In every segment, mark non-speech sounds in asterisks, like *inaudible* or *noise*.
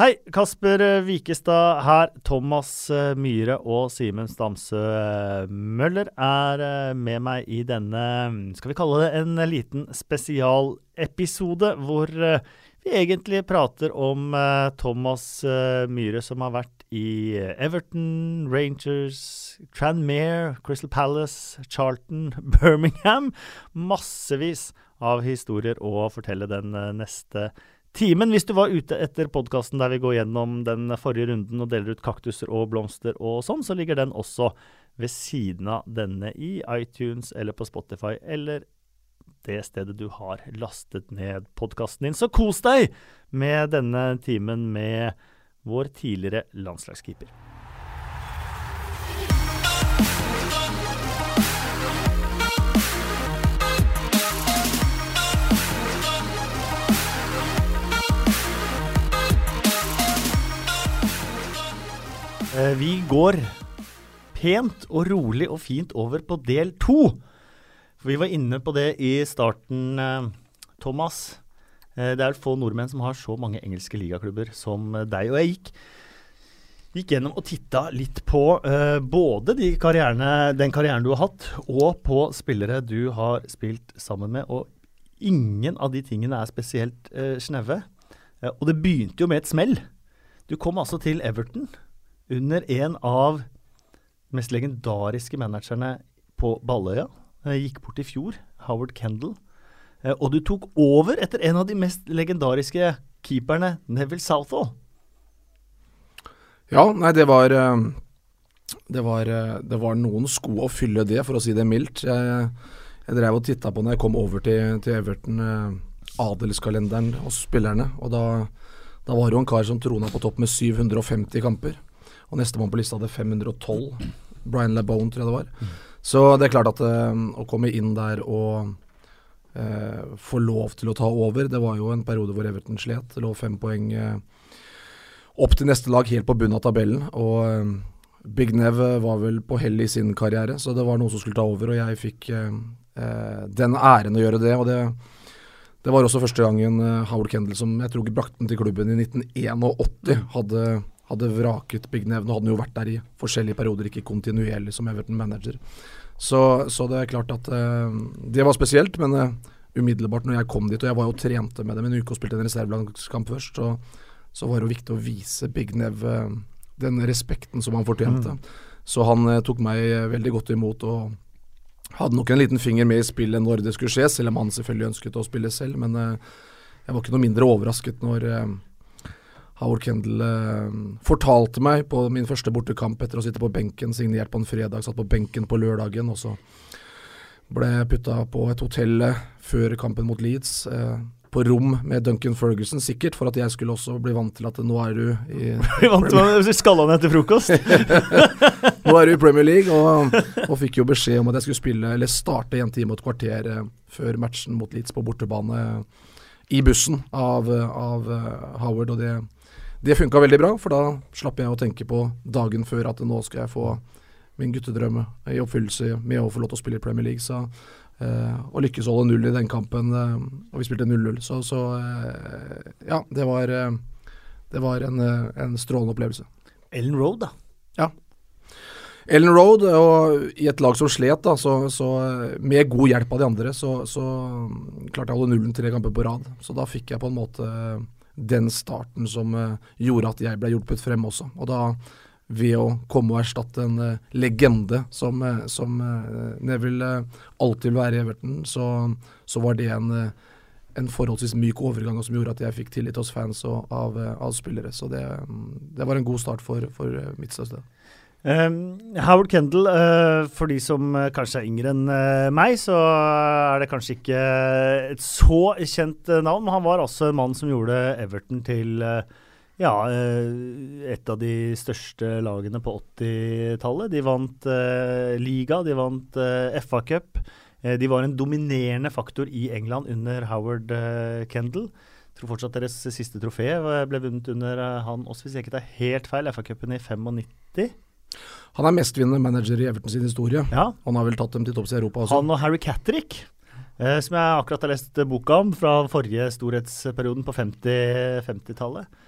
Hei, Kasper Wikestad her. Thomas eh, Myhre og Simen Stamsø eh, Møller er eh, med meg i denne, skal vi kalle det en liten spesialepisode, hvor vi egentlig prater om Thomas Myhre, som har vært i Everton, Rangers, Tranmere, Crystal Palace, Charlton, *laughs* Birmingham. Massevis av historier å fortelle den neste tiden timen. Hvis du var ute etter podkasten der vi går gjennom den forrige runden og deler ut kaktuser og blomster og sånn, så ligger den også ved siden av denne i iTunes eller på Spotify eller det stedet du har lastet ned podkasten din. Så kos deg med denne timen med vår tidligere landslagskeeper. Vi går pent og rolig og fint over på del to. Vi var inne på det i starten, eh, Thomas. Eh, det er få nordmenn som har så mange engelske ligaklubber som deg. Og jeg gikk, gikk gjennom og titta litt på både de karrierene, den karrieren du har hatt, og på spillere du har spilt sammen med. Og ingen av de tingene er spesielt uh, snaue. og det begynte jo med et smell. Du kom altså til Everton under en av de mest legendariske managerne på Balløya. Jeg gikk bort i fjor, Howard Kendal. Eh, og du tok over etter en av de mest legendariske keeperne, Neville Southall. Ja, nei, det var eh, det var, eh, det var, noen sko å fylle det, for å si det mildt. Jeg, jeg drev og titta på når jeg kom over til, til Everton, adelskalenderen hos spillerne. Og da, da var det jo en kar som trona på topp med 750 kamper. Og nestemann på lista hadde 512. Brian LeBone, tror jeg det var. Så det er klart at uh, å komme inn der og uh, få lov til å ta over Det var jo en periode hvor Everton slet. Det lå fem poeng uh, opp til neste lag helt på bunnen av tabellen. Og Big Nev var vel på hell i sin karriere, så det var noen som skulle ta over. Og jeg fikk den æren å gjøre det. Og det, det var også første gangen Howard Kendall, som jeg tror brakte den til klubben i 1981, hadde hadde vraket Big Nev. Nå hadde han jo vært der i forskjellige perioder, ikke kontinuerlig som Everton-manager. Så, så, det er klart at uh, det var spesielt, men uh, umiddelbart når jeg kom dit, og jeg var jo trente med dem en uke og spilte en reservelagskamp først, så, så, var det jo viktig å vise Big Nev uh, den respekten som han fortjente. Mm. Så han tok meg veldig godt imot og hadde nok en liten finger med i spillet når det skulle skje, selv om han selvfølgelig ønsket å spille selv. Men jeg var ikke noe mindre overrasket når Howard Kendall eh, fortalte meg på min første bortekamp etter å sitte på benken, signert på en fredag, satt på benken på lørdagen, og så ble putta på et hotell eh, før kampen mot Leeds. Eh, på rom med Duncan Ferguson, sikkert for at jeg skulle også bli vant til at nå er du i *laughs* Bli vant til å skalle han etter frokost? *laughs* nå er du i Premier League, og, og, fikk jo beskjed om at jeg skulle spille, eller starte en time og et kvarter eh, før matchen mot Leeds på bortebane i bussen av, av Howard, og det det funka veldig bra, for da slapp jeg å tenke på dagen før at nå skal jeg få min guttedrøm i oppfyllelse med å få lov til å spille i Premier League. Så, eh, og lykkes å holde null i den kampen, eh, og vi spilte 0-0. Så, så eh, ja, det var, eh, det var en, eh, en, strålende opplevelse. Ellen Road, da? Ja. Ellen Road, og i et lag som slet, da, så, så med god hjelp av de andre, så, så klarte jeg å holde nullen tre kamper på rad. Så da fikk jeg på en måte den starten som uh, gjorde at jeg ble hjulpet frem også. Og da, ved å komme og erstatte en uh, legende som, uh, som Neville alltid vil være i Everton, så, så var det en, en forholdsvis myk overgang som gjorde at jeg fikk tillit hos fans og av, av spillere. Så det, det, var en god start for, for mitt støtte. Um, Howard Kendall, uh, for de som uh, kanskje er yngre enn uh, meg, så er det kanskje ikke et så kjent navn. Men han var altså en mann som gjorde Everton til ja, et av de største lagene på 80-tallet. De vant liga, de vant FA-cup. de var en dominerende faktor i England under Howard Kendall. Jeg tror fortsatt deres siste trofé ble vunnet under han også, hvis jeg ikke tar helt feil, FA-cupen i 95. Han er mestvinnende manager i Everton sin historie. Ja. Han har vel tatt dem til topps i Europa også. Han og Harry Catterick, eh, som jeg akkurat har lest boka om fra forrige storhetsperioden på 50-tallet. 50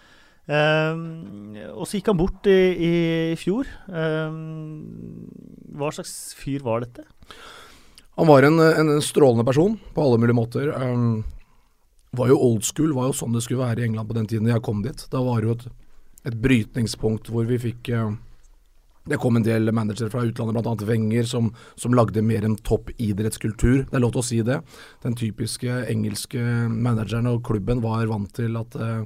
Um, og så gikk han bort i, i fjor. Um, hva slags fyr var dette? Han var en, en, strålende person på alle mulige måter. Um, var jo old school, var jo sånn det skulle være i England på den tiden jeg kom dit. Da var det jo et, et brytningspunkt hvor vi fikk uh, Det kom en del managere fra utlandet, bl.a. Wenger, som, som, lagde mer en toppidrettskultur. Det er lov til å si det. Den typiske engelske manageren og klubben var vant til at eh,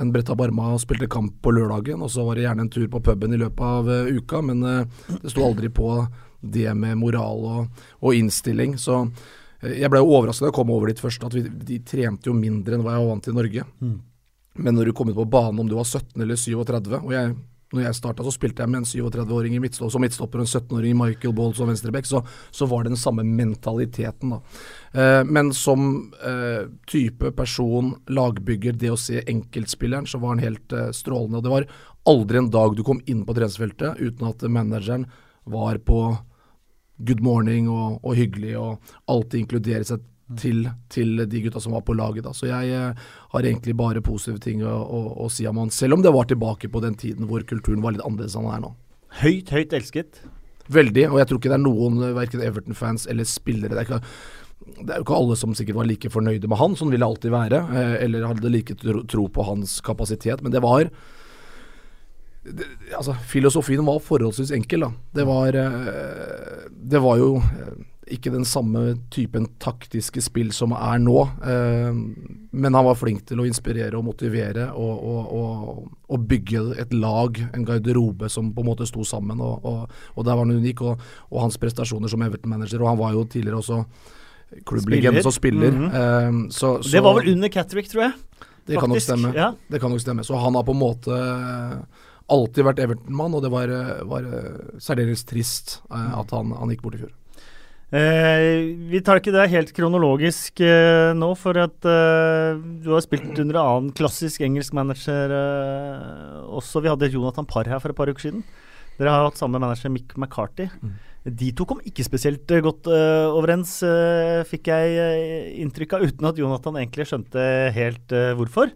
en Bretta Barma spilte kamp på lørdagen, og så var det gjerne en tur på puben i løpet av eh, uka, men eh, det sto aldri på det med moral og, og innstilling. Så uh, jeg ble jo overrasket da jeg kom over dit først, at vi, de trente jo mindre enn hva jeg var vant til i Norge. Mm. Men når du kom ut på banen, om du var 17 eller 37 og jeg når jeg starta, så spilte jeg med en 37-åring midtstopper, som midtstopper og en 17-åring Michael Ball som venstreback, så, så, var det den samme mentaliteten. da. Eh, men som eh, type person, lagbygger, det å se enkeltspilleren, så var han helt eh, strålende. Og det var aldri en dag du kom inn på treningsfeltet uten at manageren var på good morning og, og hyggelig og alltid inkluderes seg til, til, de gutta som var på laget. Da. Så jeg eh, har egentlig bare positive ting å, å, å, si om han, selv om det var tilbake på den tiden hvor kulturen var litt annerledes enn han er nå. Høyt, høyt elsket? Veldig, og jeg tror ikke det er noen, verken Everton-fans eller spillere det er, ikke, det er jo ikke alle som sikkert var like fornøyde med han, sånn vil det alltid være, eh, eller hadde like tro, tro på hans kapasitet, men det var det, altså, filosofien var forholdsvis enkel. Da. Det var, eh, det var jo ikke den samme typen taktiske spill som er nå. Eh, men han var flink til å inspirere og motivere og, og, og, og, bygge et lag, en garderobe som på en måte sto sammen. Og, der var han unik. Og, hans prestasjoner som Everton-manager. Og han var jo tidligere også klubblegende som spiller. Mm -hmm. eh, så, så, det var vel under Catterick, tror jeg. Det kan, nok stemme. Ja. det kan nok stemme. Så han har på en måte alltid vært Everton-mann, og det var, var særdeles trist eh, at han, han gikk bort i fjor. Eh, vi tar ikke det helt kronologisk eh, nå, for at eh, du har spilt under annen klassisk engelsk manager eh, også. Vi hadde Jonathan Parr her for et par uker siden. Dere har hatt samme manager, Mick McCarty. Mm. De to kom ikke spesielt eh, godt uh, overens, fikk jeg inntrykk av, uten at Jonathan egentlig skjønte helt hvorfor.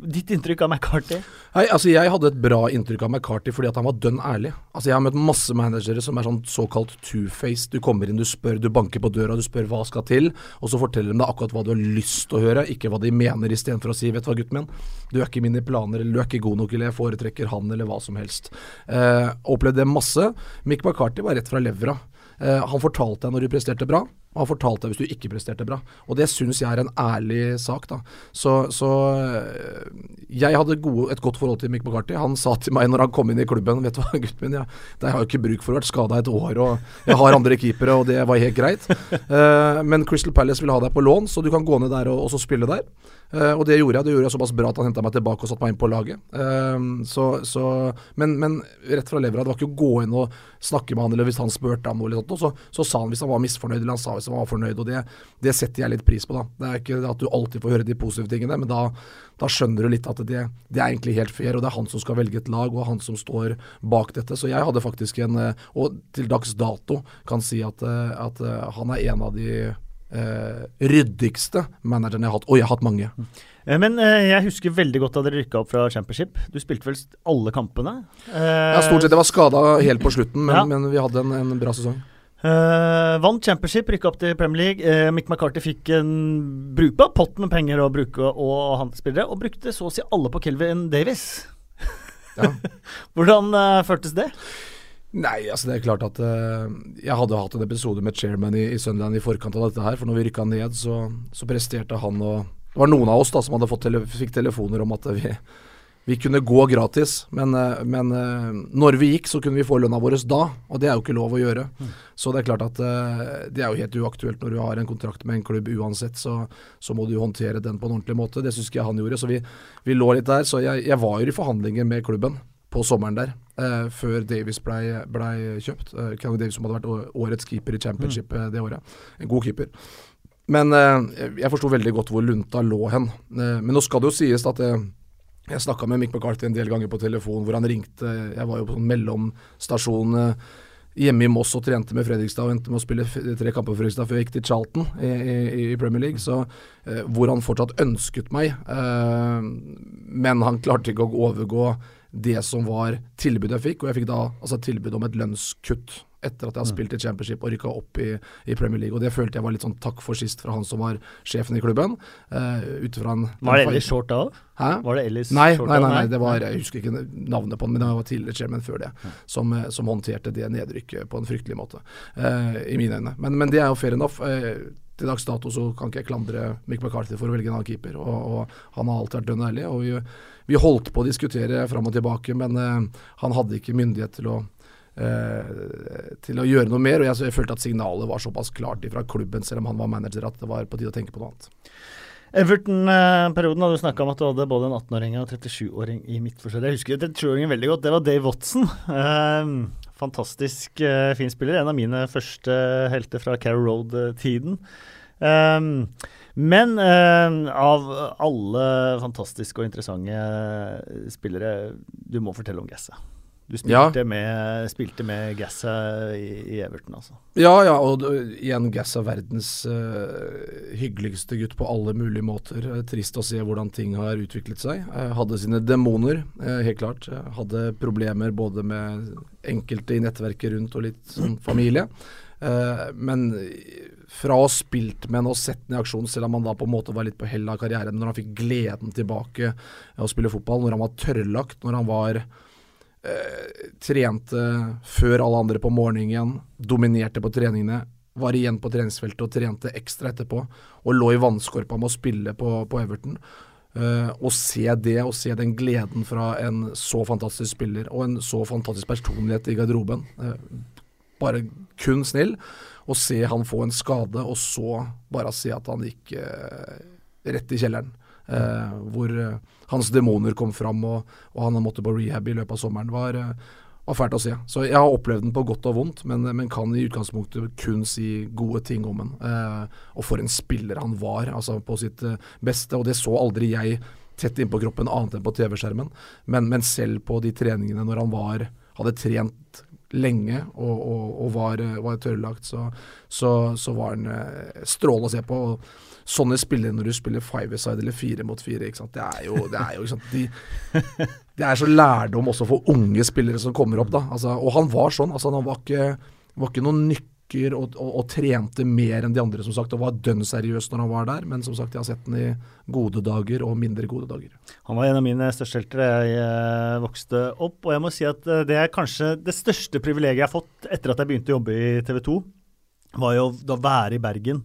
Ditt inntrykk av McCarty? Nei, altså Jeg hadde et bra inntrykk av McCarty fordi at han var dønn ærlig. Altså Jeg har møtt masse managere som er sånn såkalt two-faced. Du kommer inn, du spør, du banker på døra, du spør hva skal til, og så forteller de deg akkurat hva du har lyst til å høre, ikke hva de mener, istedenfor å si 'vet du hva, gutten min, du er ikke mine planer', eller 'du er ikke god nok', eller 'jeg foretrekker han', eller hva som helst. Eh, opplevde det masse. Mick McCarty var rett fra levra. Eh, han fortalte deg når du presterte bra, og har fortalte deg hvis du ikke presterte bra. Og det syns jeg er en ærlig sak, da. Så, så eh, jeg hadde gode, et godt forhold til Mick McCarthy. Han sa til meg når han kom inn i klubben Vet du hva, gutten min, jeg, jeg har jo ikke bruk for å vært skada et år, og jeg har andre keepere, og det var helt greit. Uh, men Crystal Palace vil ha deg på lån, så du kan gå ned der og, og så spille der. Uh, og det gjorde jeg. Det gjorde jeg såpass bra at han henta meg tilbake og satte meg inn på laget. Uh, så, så, men, men, rett fra levra, det var ikke å gå inn og snakke med han, eller hvis han spurte om noe, eller sånt, så, så, sa han hvis han var misfornøyd, eller han sa hvis som var fornøyd. Og det, det, setter jeg litt pris på, da. Det er ikke at du alltid får høre de positive tingene, men da, da skjønner du litt at det, det, er egentlig helt fair, og det er han som skal velge et lag, og han som står bak dette. Så jeg hadde faktisk en, eh, og til dags dato kan si at, at han er en av de Uh, ryddigste manageren jeg har hatt. Og jeg har hatt mange. Eh, men uh, jeg husker veldig godt da dere rykka opp fra Championship. Du spilte vel alle kampene? Eh, ja, stort sett. Jeg var skada helt på slutten, men, ja. men vi hadde en, en bra sesong. Uh, vant Championship, rykka opp til Premier League. Uh, Mick McCarthy fikk en brukbar pott med penger å bruke og handelsspillere, og brukte så å si alle på Kelvin Davis. Ja. *laughs* Hvordan uh, føltes det? Nei, altså det er klart at uh, Jeg hadde hatt en episode med chairman i, i Sunderland i forkant av dette her. For når vi rykka ned, så, så, presterte han og Det var noen av oss da som tele, fikk telefoner om at vi, vi kunne gå gratis. Men, uh, men uh, når vi gikk, så kunne vi få lønna vår da. Og det er jo ikke lov å gjøre. Mm. Så det er klart at det er jo helt uaktuelt når du har en kontrakt med en klubb uansett. Så, så må du håndtere den på en ordentlig måte. Det syns ikke jeg han gjorde. Så vi, vi lå litt der. Så jeg, jeg var jo i forhandlinger med klubben på sommeren der, eh, før Davies blei ble kjøpt. Eh, Calvin Davies som hadde vært årets keeper i championship mm. det året. En god keeper. Men eh, jeg forsto veldig godt hvor lunta lå hen. Eh, men nå skal det jo sies at eh, jeg snakka med Mick McCarthy en del ganger på telefon hvor han ringte. Jeg var jo på sånn mellomstasjon hjemme i Moss og trente med Fredrikstad og endte med å spille tre kamper for Fredrikstad før jeg gikk til Charlton i, i, i Premier League. Så eh, hvor han fortsatt ønsket meg, eh, men han klarte ikke å overgå det som var tilbudet jeg fikk. Og jeg fikk da altså tilbud om et lønnskutt etter at jeg har mm. spilt i Championship og rykka opp i, i, Premier League. Og Det følte jeg var litt sånn takk for sist fra han som var sjefen i klubben. Uh, en, var det Ellis Short da? Hæ? Var det Ellis nei, Short nei, nei, nei, det var, jeg husker ikke navnet på han, men det var tidligere chairman før det, som, eh, som, håndterte det nedrykket på en fryktelig måte, uh, i mine øyne. Men, men, det er jo fair enough. Uh, til dags dato så kan ikke jeg klandre Mick McCarthy for å velge en annen keeper, og, og han har alltid vært dønn ærlig. og vi, vi, holdt på å diskutere fram og tilbake, men han hadde ikke myndighet til å til å gjøre noe mer. Og jeg, jeg, følte at signalet var såpass klart fra klubben, selv om han var manager, at det var på tide å tenke på noe annet. Everton-perioden hadde du snakka om at du hadde både en 18-åring og 37-åring i midtforsvaret. Jeg husker 37-åringen veldig godt. Det var Dave Watson. Eh, fantastisk eh, fin spiller. En av mine første helter fra Carrow Road-tiden. Eh, men eh, av alle fantastiske og interessante spillere, du må fortelle om Gasset. Du spilte, ja. med, spilte med Gassa i, i, Everton, altså. Ja, ja, og igjen Gassa verdens uh, hyggeligste gutt på alle mulige måter. Uh, trist å se hvordan ting har utviklet seg. Uh, hadde sine demoner, helt klart. hadde problemer både med enkelte i nettverket rundt og litt sånn familie. men fra å ha spilt med og sett den i aksjon, selv om han da på en måte var litt på hell av karrieren, når han fikk gleden tilbake av å spille fotball, når han var tørrlagt, når han var eh, trente før alle andre på morgenen, dominerte på treningene, var igjen på treningsfeltet og trente ekstra etterpå, og lå i vannskorpa med å spille på, på Everton. Uh, å se det, og se den gleden fra en så fantastisk spiller og en så fantastisk personlighet i garderoben. Uh, bare kun snill. Å se han få en skade, og så bare se at han gikk uh, rett i kjelleren. Eh, hvor eh, hans demoner kom fram, og, og han måtte på rehab i løpet av sommeren. var eh, var fælt å se. Så jeg har opplevd den på godt og vondt, men, men kan i utgangspunktet kun si gode ting om den. Eh, og for en spiller han var, altså på sitt eh, beste. Og det så aldri jeg tett innpå kroppen, annet enn på TV-skjermen. Men, men, selv på de treningene når han var, hadde trent lenge og, og, og var, var tørrlagt, så, så, så, var han eh, strålende å se på. Og, sånne spillere når du spiller five-side eller fire mot fire. Ikke sant? Det er jo, det er jo ikke sant? De, *laughs* det er så lærdom også for unge spillere som kommer opp. da. Altså, og han var sånn. altså Han var ikke, var ikke noen nykker og, og, og, trente mer enn de andre som sagt, og var dønn seriøs når han var der. Men som sagt, jeg har sett den i gode dager og mindre gode dager. Han var en av mine største helter da jeg eh, vokste opp. Og jeg må si at eh, det er kanskje det største privilegiet jeg har fått etter at jeg begynte å jobbe i TV 2, var jo å være i Bergen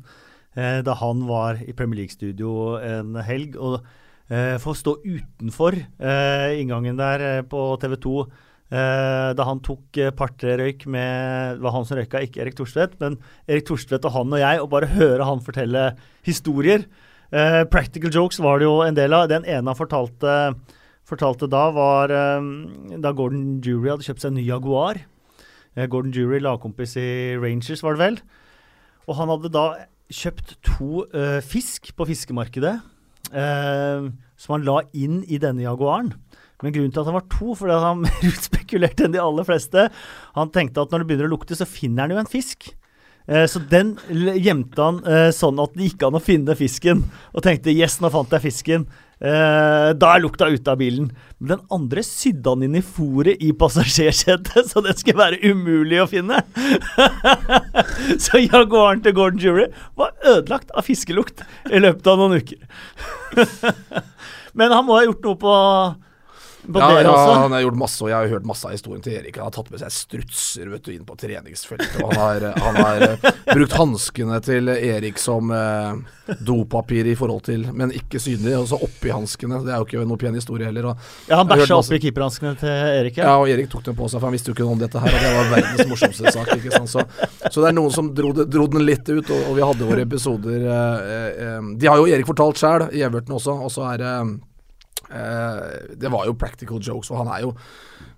eh, da han var i Premier League-studio en helg. Og eh, få stå utenfor eh, inngangen der eh, på TV 2 eh, da han tok eh, par-tre røyk med Det var han som røyka, ikke Erik Thorstvedt, men Erik Thorstvedt og han og jeg, og bare høre han fortelle historier. practical jokes var det jo en del av. Den ene han fortalte, fortalte da, var da Gordon Jury hadde kjøpt seg en ny Jaguar. Gordon Jury, lagkompis i Rangers, var det vel. Og han hadde da kjøpt to uh, fisk på fiskemarkedet uh, som han la inn i denne Jaguaren. Men grunnen til at han var to, fordi han mer *laughs* utspekulerte enn de aller fleste. Han tenkte at når det begynner å lukte, så finner han jo en fisk. Uh, så den gjemte han sånn at det gikk an å finne fisken. Og tenkte 'yes, nå fant jeg fisken'. Uh, da er lukta ute av bilen. Men den andre sydde han inn i fòret i passasjersetet, *laughs* så den skulle være umulig å finne. *laughs* så Jaguaren til Gordon Jury var ødelagt av fiskelukt i løpet av noen uker. *laughs* Men han må ha gjort noe på ja, ja, han har gjort masse, og jeg har hørt masse av historien til Erik. Han har tatt med seg strutser vet du, inn på treningsfeltet. Og han har, han har uh, brukt hanskene til Erik som eh, dopapir i forhold til Men ikke synlig. Og så oppi hanskene. Det er jo ikke noe pen historie heller. Og, ja, Han bæsja oppi keeperhanskene til Erik? Ja. ja, og Erik tok dem på seg, for han visste jo ikke noe om dette her. Og det var verdens morsomste sak. Ikke sant? Så, så, det er noen som dro, dro den litt ut, og, og, vi hadde våre episoder uh, De har jo Erik fortalt sjæl, i Everton også, og så er det Eh, det var jo practical jokes, og han er jo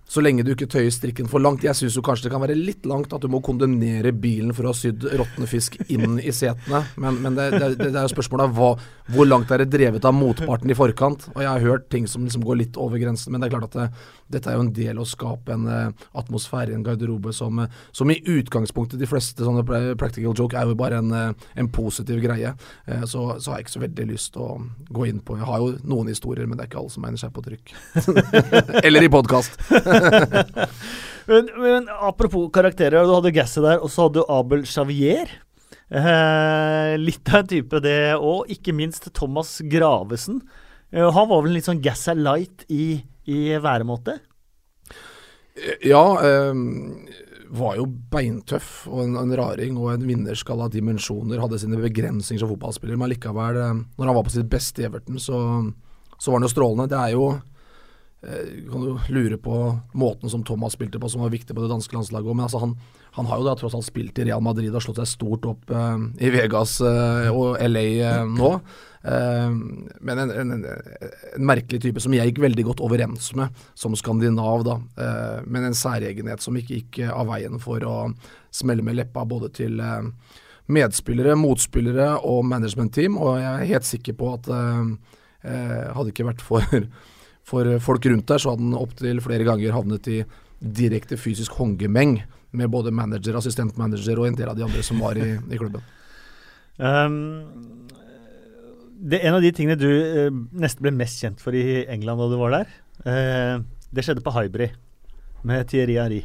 Så lenge du ikke tøyer strikken for langt. Jeg syns kanskje det kan være litt langt at du må kondemnere bilen for å ha sydd råtne fisk inn i setene. Men, men det, det, det, er jo spørsmålet hva, hvor langt er det drevet av motparten i forkant. Og jeg har hørt ting som liksom går litt over grensen, men det er klart at det, dette er jo en del å skape en uh, atmosfære i en garderobe som, uh, som, i utgangspunktet de fleste sånne practical joke er jo bare en, uh, en positiv greie. Så, så, har jeg ikke så veldig lyst til å gå inn på Jeg har jo noen historier, men det er ikke alle som egner seg på trykk. *laughs* Eller i podkast. *laughs* men, men, apropos karakterer, du hadde Gasset der, og så hadde du Abel Xavier. Eh, litt av en type, det. Og ikke minst Thomas Gravesen. Eh, han var vel litt sånn Gassa light i, i væremåte? Ja. Eh, var jo beintøff og en, en raring og en vinnerskala dimensjoner. Hadde sine begrensninger som fotballspiller, men likevel, eh, når han var på sitt beste i Everton, så, så var han jo strålende. Det er jo Eh, kan jo lure på måten som Thomas spilte på, som var viktig på det danske landslaget òg. Men altså han, han, har jo da tross alt spilt i Real Madrid og slått seg stort opp eh, i Vegas eh, og LA eh, nå. men en, en, en, merkelig type som jeg gikk veldig godt overens med som skandinav, da. men en særegenhet som ikke gikk av veien for å smelle med leppa både til medspillere, motspillere og managementteam. Og jeg er helt sikker på at hadde ikke vært for for folk rundt der, så hadde han opptil flere ganger havnet i direkte fysisk håndgemeng med både manager, assistentmanager og en del av de andre som var i, i klubben. Um, *laughs* det er En av de tingene du uh, nesten ble mest kjent for i England da du var der, uh, det skjedde på Hybrid med Thierry Henry.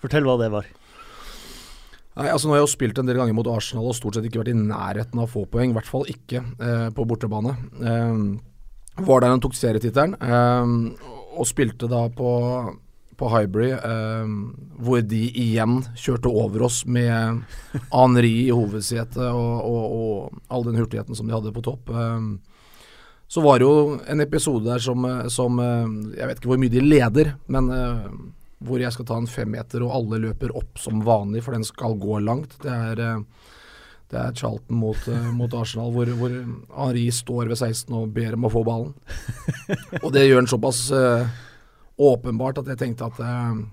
Fortell hva det var. Nei, altså Nå har jeg jo spilt en del ganger mot Arsenal og stort sett ikke vært i nærheten av å få poeng. I hvert fall ikke uh, på bortebane. Uh, var der han tok serietittelen, um, og spilte da på, på Hybrid, um, hvor de igjen kjørte over oss med Henri i hovedsetet og, og, og, all den hurtigheten som de hadde på topp. Um, så var det jo en episode der som, som, Jeg vet ikke hvor mye de leder, men uh, hvor jeg skal ta en femmeter og alle løper opp som vanlig, for den skal gå langt. Det er uh, det er Charlton mot, uh, mot Arsenal, hvor, hvor, Henri står ved 16 og ber om å få ballen. Og det gjør han såpass uh, åpenbart at jeg tenkte at uh,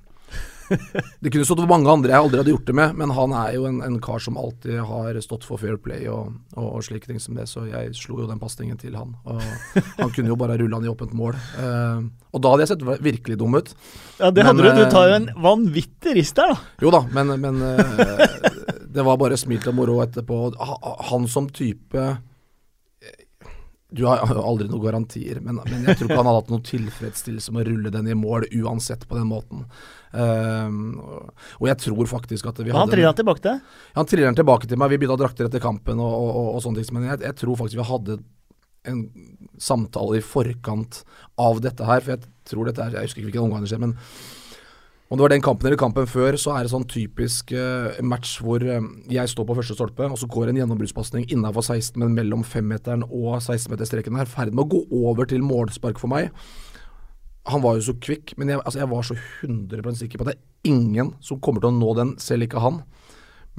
det kunne stått for mange andre jeg aldri hadde gjort det med, men han er jo en, en kar som alltid har stått for fair play og, og, og slike ting som det, så jeg slo jo den pasningen til han. Og han kunne jo bare rulle han i åpent mål. Uh, og da hadde jeg sett virkelig dum ut. Ja, det hadde men, du. Du tar jo en vanvittig rist der, da. Jo da, men, men det var bare smil og moro etterpå. Han som type Du har aldri noen garantier, men, men, jeg tror ikke han hadde hatt noen tilfredsstillelse med å rulle den i mål uansett på den måten. Um, og jeg tror faktisk at vi hadde Han triller tilbake til Han triller han tilbake til meg. Vi bytta drakter etter kampen og, og, og, og sånne ting. Men jeg, jeg, tror faktisk vi hadde en samtale i forkant av dette her. For jeg tror dette er Jeg husker ikke hvilken omgang det skjer, men om det var den kampen eller kampen før, så er det sånn typisk uh, match hvor uh, jeg står på første stolpe, og så går en gjennombruddspasning innafor 16, men mellom femmeteren og 16-meterstreken er i ferd med å gå over til målspark for meg. Han var jo så kvikk, men jeg, altså jeg var så 100 sikker på at det er ingen som kommer til å nå den, selv ikke han.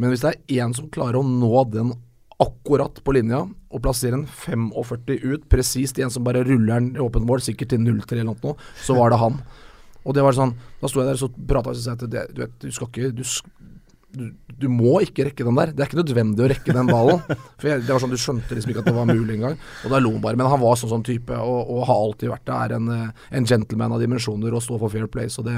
Men hvis det er én som klarer å nå den akkurat på linja, og plassere en 45 ut, presist en som bare ruller den i åpent mål, sikkert til 0-3 eller noe, så var det han. Og det var sånn Da sto jeg der og prata og sa at det, du vet, du skal ikke du, du, du, må ikke rekke den der. Det er ikke nødvendig å rekke den ballen. *laughs* For jeg, det var sånn Du skjønte liksom ikke at det var mulig engang. Og da lo han bare. Men han var sånn sånn type, og, og har alltid vært det. Er en, en gentleman av dimensjoner og står for fair play. Så det,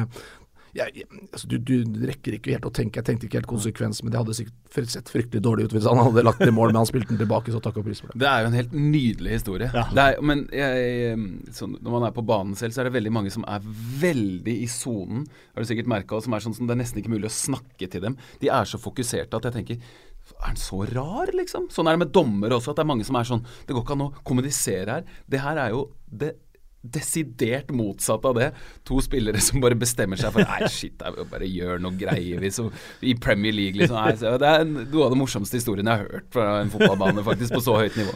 jeg, altså, du, du, rekker ikke helt å tenke. Jeg tenkte ikke helt konsekvens, men det hadde sikkert sett fryktelig dårlig ut hvis han hadde lagt det i mål, men han spilte den tilbake, så takk og pris for det. Det er jo en helt nydelig historie. Ja. Er, men jeg, sånn, når man er på banen selv, så er det veldig mange som er veldig i sonen. Har du sikkert merka, som er sånn som det er nesten ikke mulig å snakke til dem. De er så fokuserte at jeg tenker er han så rar, liksom? Sånn er det med dommere også, at det er mange som er sånn Det går ikke an å kommunisere her. Det her er jo det desidert motsatt av det. To spillere som bare bestemmer seg for Nei, shit, jeg bare gjør noe greier vi som i Premier League. Liksom. Nei, det er noe av den morsomste historien jeg har hørt fra en fotballbane, faktisk, på så høyt nivå.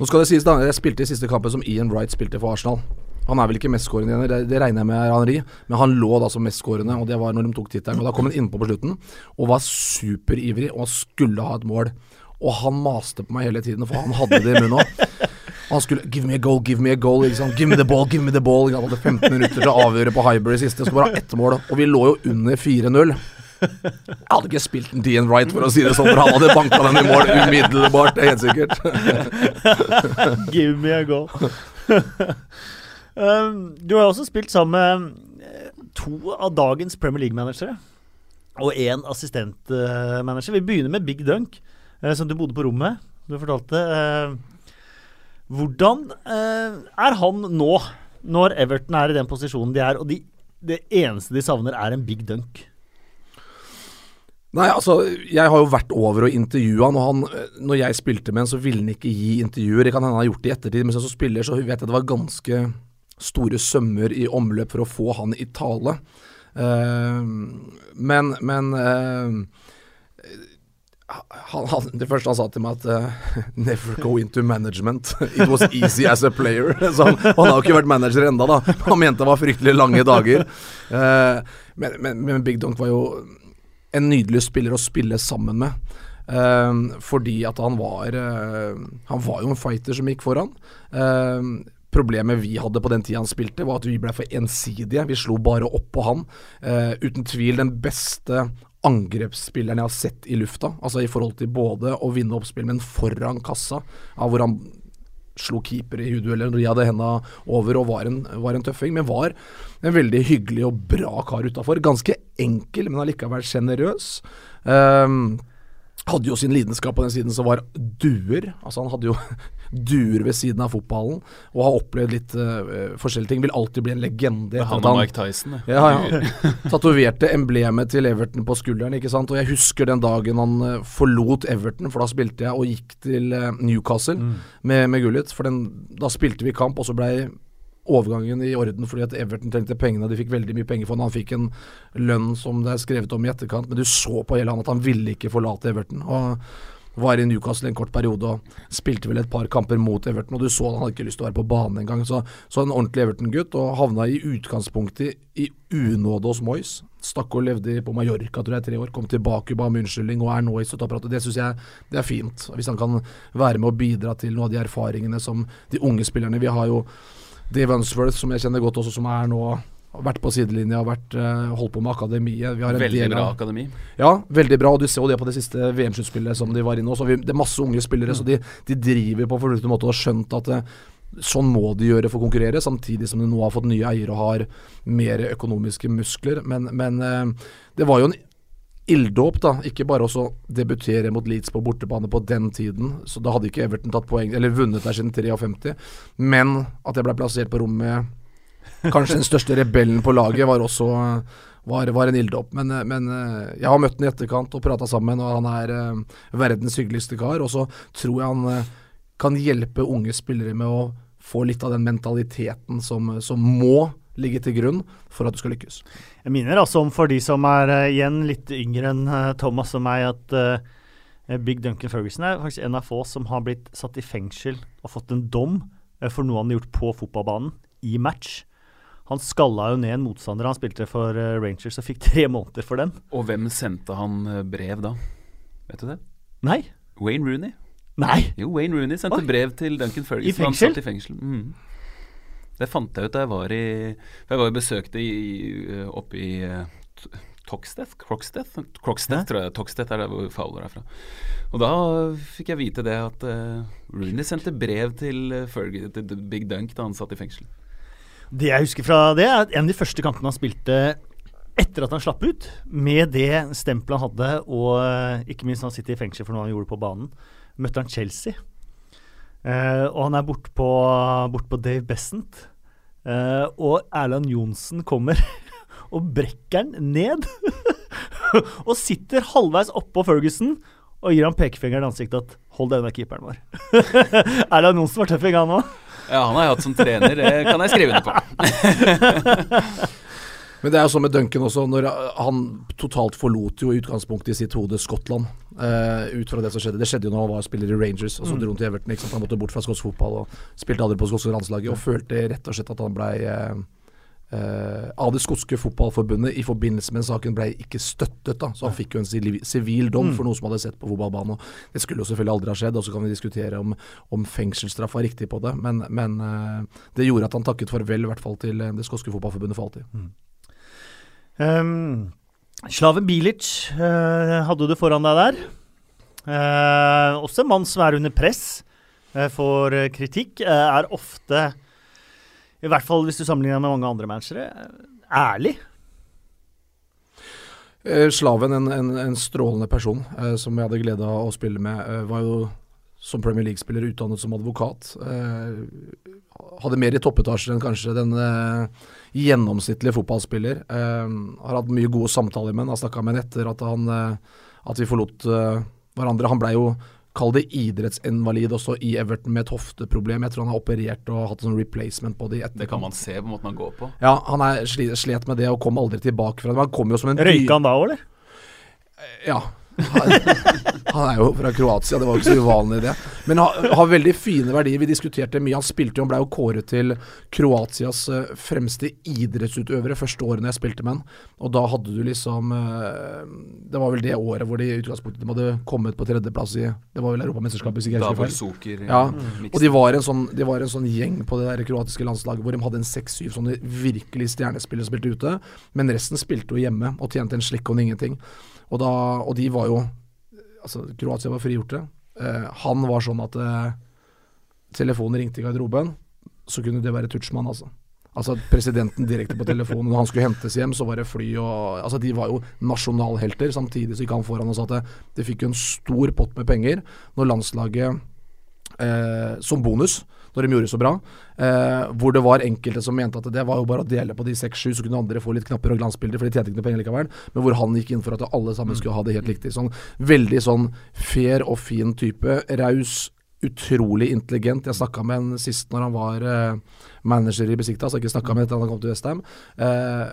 Nå skal det sies, da, jeg spilte i siste kampen som Ian Wright spilte for Arsenal. Han er vel ikke mestskårende, det, det regner jeg med Henri, men han lå da som mestskårende, og det var når de tok tittelen. Da kom han innpå på slutten og var superivrig og skulle ha et mål. Og han maste på meg hele tiden, for han hadde det i munnen òg. Han skulle Give me a goal, give me a goal. Liksom. Give me the ball, give me the ball. Han hadde 15 minutter til å avgjøre på Highbury siste. så bare ett mål. Og vi lå jo under 4-0. Jeg hadde ikke spilt en Dean Wright, for å si det sånn, for han hadde banka den i mål umiddelbart. Det er helt sikkert. *laughs* Give me a goal. um, du har også spilt sammen med eh, to av dagens Premier League-managere. Og én assistentmanager. Vi begynner med Big Dunk, uh, som du bodde på rommet. Du fortalte. Hvordan eh, er han nå, når Everton er i den posisjonen de er, og de, det eneste de savner, er en Big Dunk? Nei, altså, jeg har jo vært over og intervjua han, og han, når jeg spilte med han, så ville han ikke gi intervjuer. Det kan hende han har gjort det i ettertid, men som spiller så vet jeg at det var ganske store sømmer i omløp for å få han i tale. Uh, men men uh, han, han, det første han sa til meg, at uh, *laughs* 'never go into management'. It was easy as a player. *laughs* Så han, han har jo ikke vært manager enda da. Han mente det var fryktelig lange dager. Men, men, men Big Donk var jo en nydelig spiller å spille sammen med. Uh, fordi at han var uh, Han var jo en fighter som gikk foran. Uh, problemet vi hadde på den tida han spilte, var at vi ble for ensidige. Vi slo bare opp på han. uten tvil den beste angrepsspilleren jeg har sett i lufta. Altså i forhold til både å vinne oppspill, men foran kassa. Av hvor han slo keeper i hudueller når de hadde henda over og var en, var en, tøffing. Men var en veldig hyggelig og bra kar utafor. Ganske enkel, men allikevel sjenerøs. Um, hadde jo sin lidenskap på den siden som var duer. Altså Han hadde jo *laughs* duer ved siden av fotballen og har opplevd litt uh, forskjellige ting. Vil alltid bli en legende. Han og Mike Tyson, ja. ja, ja. Tatoverte emblemet til Everton på skulderen. ikke sant? Og jeg husker den dagen han uh, forlot Everton, for da spilte jeg og gikk til uh, Newcastle mm. med, med Gullit. For den, da spilte vi kamp, og så blei overgangen i orden fordi at Everton trengte pengene. De fikk veldig mye penger for han. Han fikk en lønn som det er skrevet om i etterkant, men du så på hele han at han ville ikke forlate Everton. Og var i Newcastle en kort periode og spilte vel et par kamper mot Everton, og du så han hadde ikke lyst til å være på banen engang. Så, så en ordentlig Everton-gutt, og havna i utgangspunktet i unåde hos Moyes. Stakk og levde på Mallorca tror jeg tre år, kom tilbake, ba om unnskyldning og er nå i støtteapparatet. Det syns jeg det er fint. Hvis han kan være med og bidra til noen av de erfaringene som de unge spillerne Vi har jo Dave Unsworth, som jeg kjenner godt også, som er nå vært på sidelinja vært, uh, holdt på med akademiet. veldig bra akademi. Ja, veldig bra. Og du ser jo det på det siste VM-sluttspillet som de var inne hos. Det er masse unge spillere, mm. så de, de, driver på fornuftig måte og har skjønt at det, eh, sånn må de gjøre for å konkurrere, samtidig som de nå har fått nye eiere og har mer økonomiske muskler. Men, men uh, det var jo en ilddåp, da. Ikke bare å debutere mot Leeds på bortebane på den tiden. Så da hadde ikke Everton tatt poeng, eller vunnet der siden 53. Men at jeg ble plassert på rommet Kanskje den største rebellen på laget var også var, var en ilddåp. Men, men, jeg har møtt den i etterkant og prata sammen, og han er uh, verdens hyggeligste kar. Og så tror jeg han kan hjelpe unge spillere med å få litt av den mentaliteten som, som må ligge til grunn for at du skal lykkes. Jeg minner altså om for de som er uh, igjen litt yngre enn Thomas og meg, at Big Duncan Ferguson er faktisk en av få som har blitt satt i fengsel og fått en dom for noe han har gjort på fotballbanen i match. Han skalla jo ned en motstander han spilte for uh, Rangers og fikk *laughs* tre måneder for den. Og hvem sendte han uh, brev da? Vet du det? Nei. Wayne Rooney. Nei. Jo, Wayne Rooney sendte Oi. brev til Duncan Ferguson. I fengsel? Han satt i fengsel. Mm. Det fant jeg ut da jeg var i Jeg var og besøkte i, oppe i uh, Toxteth? Kroksteth Croxteth, tror jeg. Toxteth er der hvor Fowler er fra. Og da fikk jeg vite det at uh, Rooney sendte brev til, uh, Fergie, til Big Dunk da han satt i fengsel. Det jeg husker fra det, er at en av de første kampene han spilte etter at han slapp ut, med det stempelet han hadde, og eh, ikke minst han sitter i fengsel for noe han gjorde på banen, møtte han Chelsea. Uh, og han er borte på, bort på Dave Bessent. Eh, og Erland Johnsen kommer *laughs* og brekker han ned. *laughs* og sitter halvveis oppå Ferguson og gir han pekefingeren i ansiktet at 'hold denne keeperen vår'. *laughs* Erland Johnsen var tøff i gang òg. Ja, han har jeg hatt som trener. Det kan jeg skrive under på. Men det er jo sånn med Duncan også, når han totalt forlot jo i utgangspunktet i sitt hode Skottland. Uh, ut fra det som skjedde. Det skjedde jo når han var spiller i Rangers, og så mm. dro han til Everton. Han måtte bort fra skotsk fotball og spilte aldri på skotske landslaget, og følte rett og slett at han blei uh, Uh, av det skotske fotballforbundet i forbindelse med saken ble ikke støttet. da, Så han fikk jo en sivil dom mm. for noe som hadde sett på fotballbanen. Det skulle jo selvfølgelig aldri ha skjedd, og så kan vi diskutere om, om fengselsstraff var riktig på det. Men, men det gjorde at han takket farvel, i hvert fall til det skotske fotballforbundet for alltid. Mm. Um, Slaven Bilic uh, hadde du foran deg der. også en mann som er under press for kritikk. er ofte i hvert fall hvis du sammenligner med mange andre managere, ærlig. Eh, Slaven, en, en, en, strålende person eh, som jeg hadde glede av å spille med, eh, var jo som Premier League-spiller utdannet som advokat. Eh, hadde mer i toppetasjer enn kanskje den eh, gjennomsnittlige fotballspiller. Eh, har hatt mye gode samtaler med han. Har snakka med han etter at, han, at vi forlot hverandre. Han blei jo kall det idrettsinvalid også i Everton med et hofteproblem. Jeg tror han har operert og hatt en sånn replacement på det i Det kan man se på måten han går på? Ja, han er slet med det og kom aldri tilbake fra det. Han kom jo som en Røyka han da òg, eller? Ja. Han, er jo fra Kroatia, det var jo ikke så uvanlig det. Men har, har veldig fine verdier. Vi diskuterte mye. Han spilte jo, han ble jo kåret til Kroatias uh, fremste idrettsutøvere første årene jeg spilte med han. Og da hadde du liksom uh, Det var vel det året hvor de i utgangspunktet de hadde kommet på tredjeplass i Det var vel Europamesterskapet, hvis ikke jeg Ja. Mm. Og de var, en sånn, de var en sånn gjeng på det der kroatiske landslaget hvor de hadde en seks-syv sånne virkelig stjernespillere som spilte ute. Men resten spilte jo hjemme og tjente en slikk og ingenting. Og, da, og de var jo Altså, Kroatia var frigjorte. Eh, han var sånn at eh, telefonen ringte i garderoben, så kunne det være Tutsjmann, altså. Altså Presidenten direkte på telefonen. Når han skulle hentes hjem, så var det fly og Altså De var jo nasjonalhelter. Samtidig så gikk han foran og sa at de fikk jo en stor pott med penger når landslaget eh, Som bonus når de gjorde det så bra. Eh, hvor det var enkelte som mente at det var jo bare å dele på de seks-sju, så kunne andre få litt knapper og glansbilder, for de tjente ikke noe penger likevel. Men hvor han gikk inn for at alle sammen skulle ha det helt riktig. Sånn veldig sånn fair og fin type. Raus, utrolig intelligent. Jeg snakka med en sist når han var uh, manager i Besiktas, så jeg ikke snakka med etter han kom til Westham. Uh,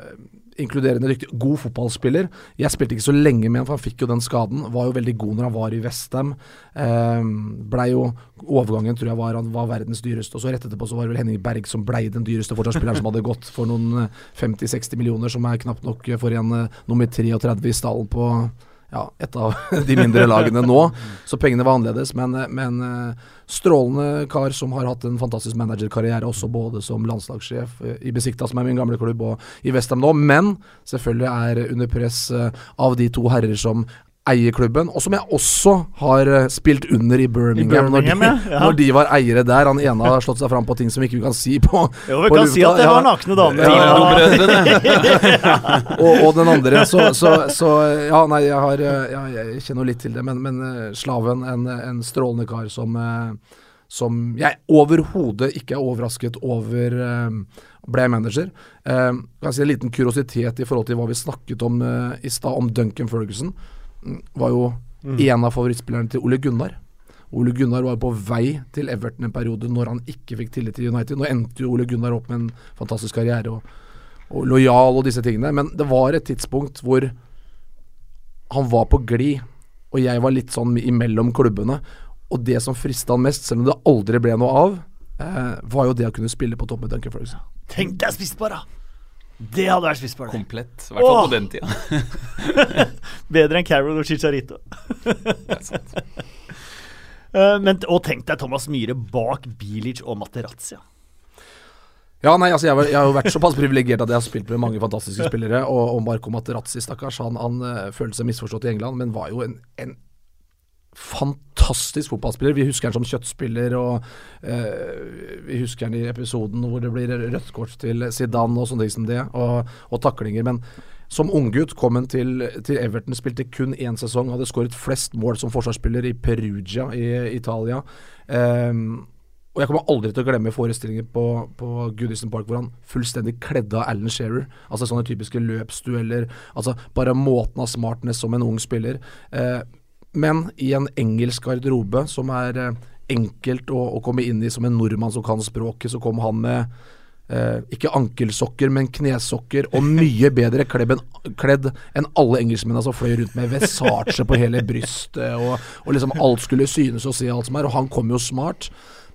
inkluderende dyktig. God fotballspiller. Jeg spilte ikke så lenge med han, for han fikk jo den skaden. Var jo veldig god når han var i Westham. Eh, blei jo Overgangen tror jeg var han var verdens dyreste. Og så rett etterpå så var det vel Henning Berg som blei den dyreste forsvarsspilleren som hadde gått for noen 50-60 millioner, som er knapt nok for en nummer 33 i stallen på ja, et av *laughs* de mindre lagene nå, så pengene var annerledes. Men, men eh, strålende kar som har hatt en fantastisk managerkarriere, også både som landslagssjef eh, i Besikta, som er min gamle klubb, og i Westham nå. Men selvfølgelig er under press eh, av de to herrer som eier klubben, og som jeg også har uh, spilt under i Birmingham, I Birmingham når, de, ja. *laughs* når, de, var eiere der. Han ene har slått seg fram på ting som ikke vi kan si på Jo, vi kan lufta. si at det var nakne damer. Ja, *laughs* og, og, den andre, så, så, så, Ja, nei, jeg har ja, Jeg kjenner litt til det, men, men uh, Slaven, en, en, strålende kar som som jeg overhodet ikke er overrasket over ble manager. Eh, kan si En liten kuriositet i forhold til hva vi snakket om i stad, om Duncan Ferguson var jo mm. en av favorittspillerne til Ole Gunnar. Ole Gunnar var på vei til Everton en periode når han ikke fikk tillit til United. Nå endte jo Ole Gunnar opp med en fantastisk karriere og, og lojal og disse tingene, men det var et tidspunkt hvor han var på glid, og jeg var litt sånn imellom klubbene. Og det som frista han mest, selv om det aldri ble noe av, eh, var jo det å kunne spille på topp med Duncan Ferguson. Tenk deg da! Det hadde vært spissparty. Komplett. I hvert fall på den tida. *laughs* Bedre enn Carol og Chicharito. det er sant. Uh, *laughs* men, og tenk deg Thomas Myhre bak Bilic og Materazzi. Ja, nei, altså jeg, jeg, har jo vært såpass privilegert at jeg har spilt med mange fantastiske spillere. Og, og Marco Materazzi, stakkars, han, han uh, følte seg misforstått i England, men var jo en, en fantastisk fotballspiller. Vi husker han som kjøttspiller, og uh, vi husker han i episoden hvor det blir rødt kort til Zidane og sånne ting som det, og, og taklinger. Men som unggutt kom han til, til, Everton, spilte kun én sesong, hadde skåret flest mål som forsvarsspiller i Perugia i Italia. Um, og jeg kommer aldri til å glemme forestillinger på, på Goodison Park hvor han fullstendig kledde av Alan Shearer. Altså sånne typiske løpsdueller. Altså bare måten av smartness som en ung spiller. Eh, men i en engelsk garderobe som er eh, enkelt å, å, komme inn i som en nordmann som kan språket, så kom han med eh, ikke ankelsokker, men knesokker, og *laughs* mye bedre kledd kledd enn alle engelskmennene som fløy rundt med Versace på hele brystet, og, og, liksom alt skulle synes og se alt som er, og han kom jo smart.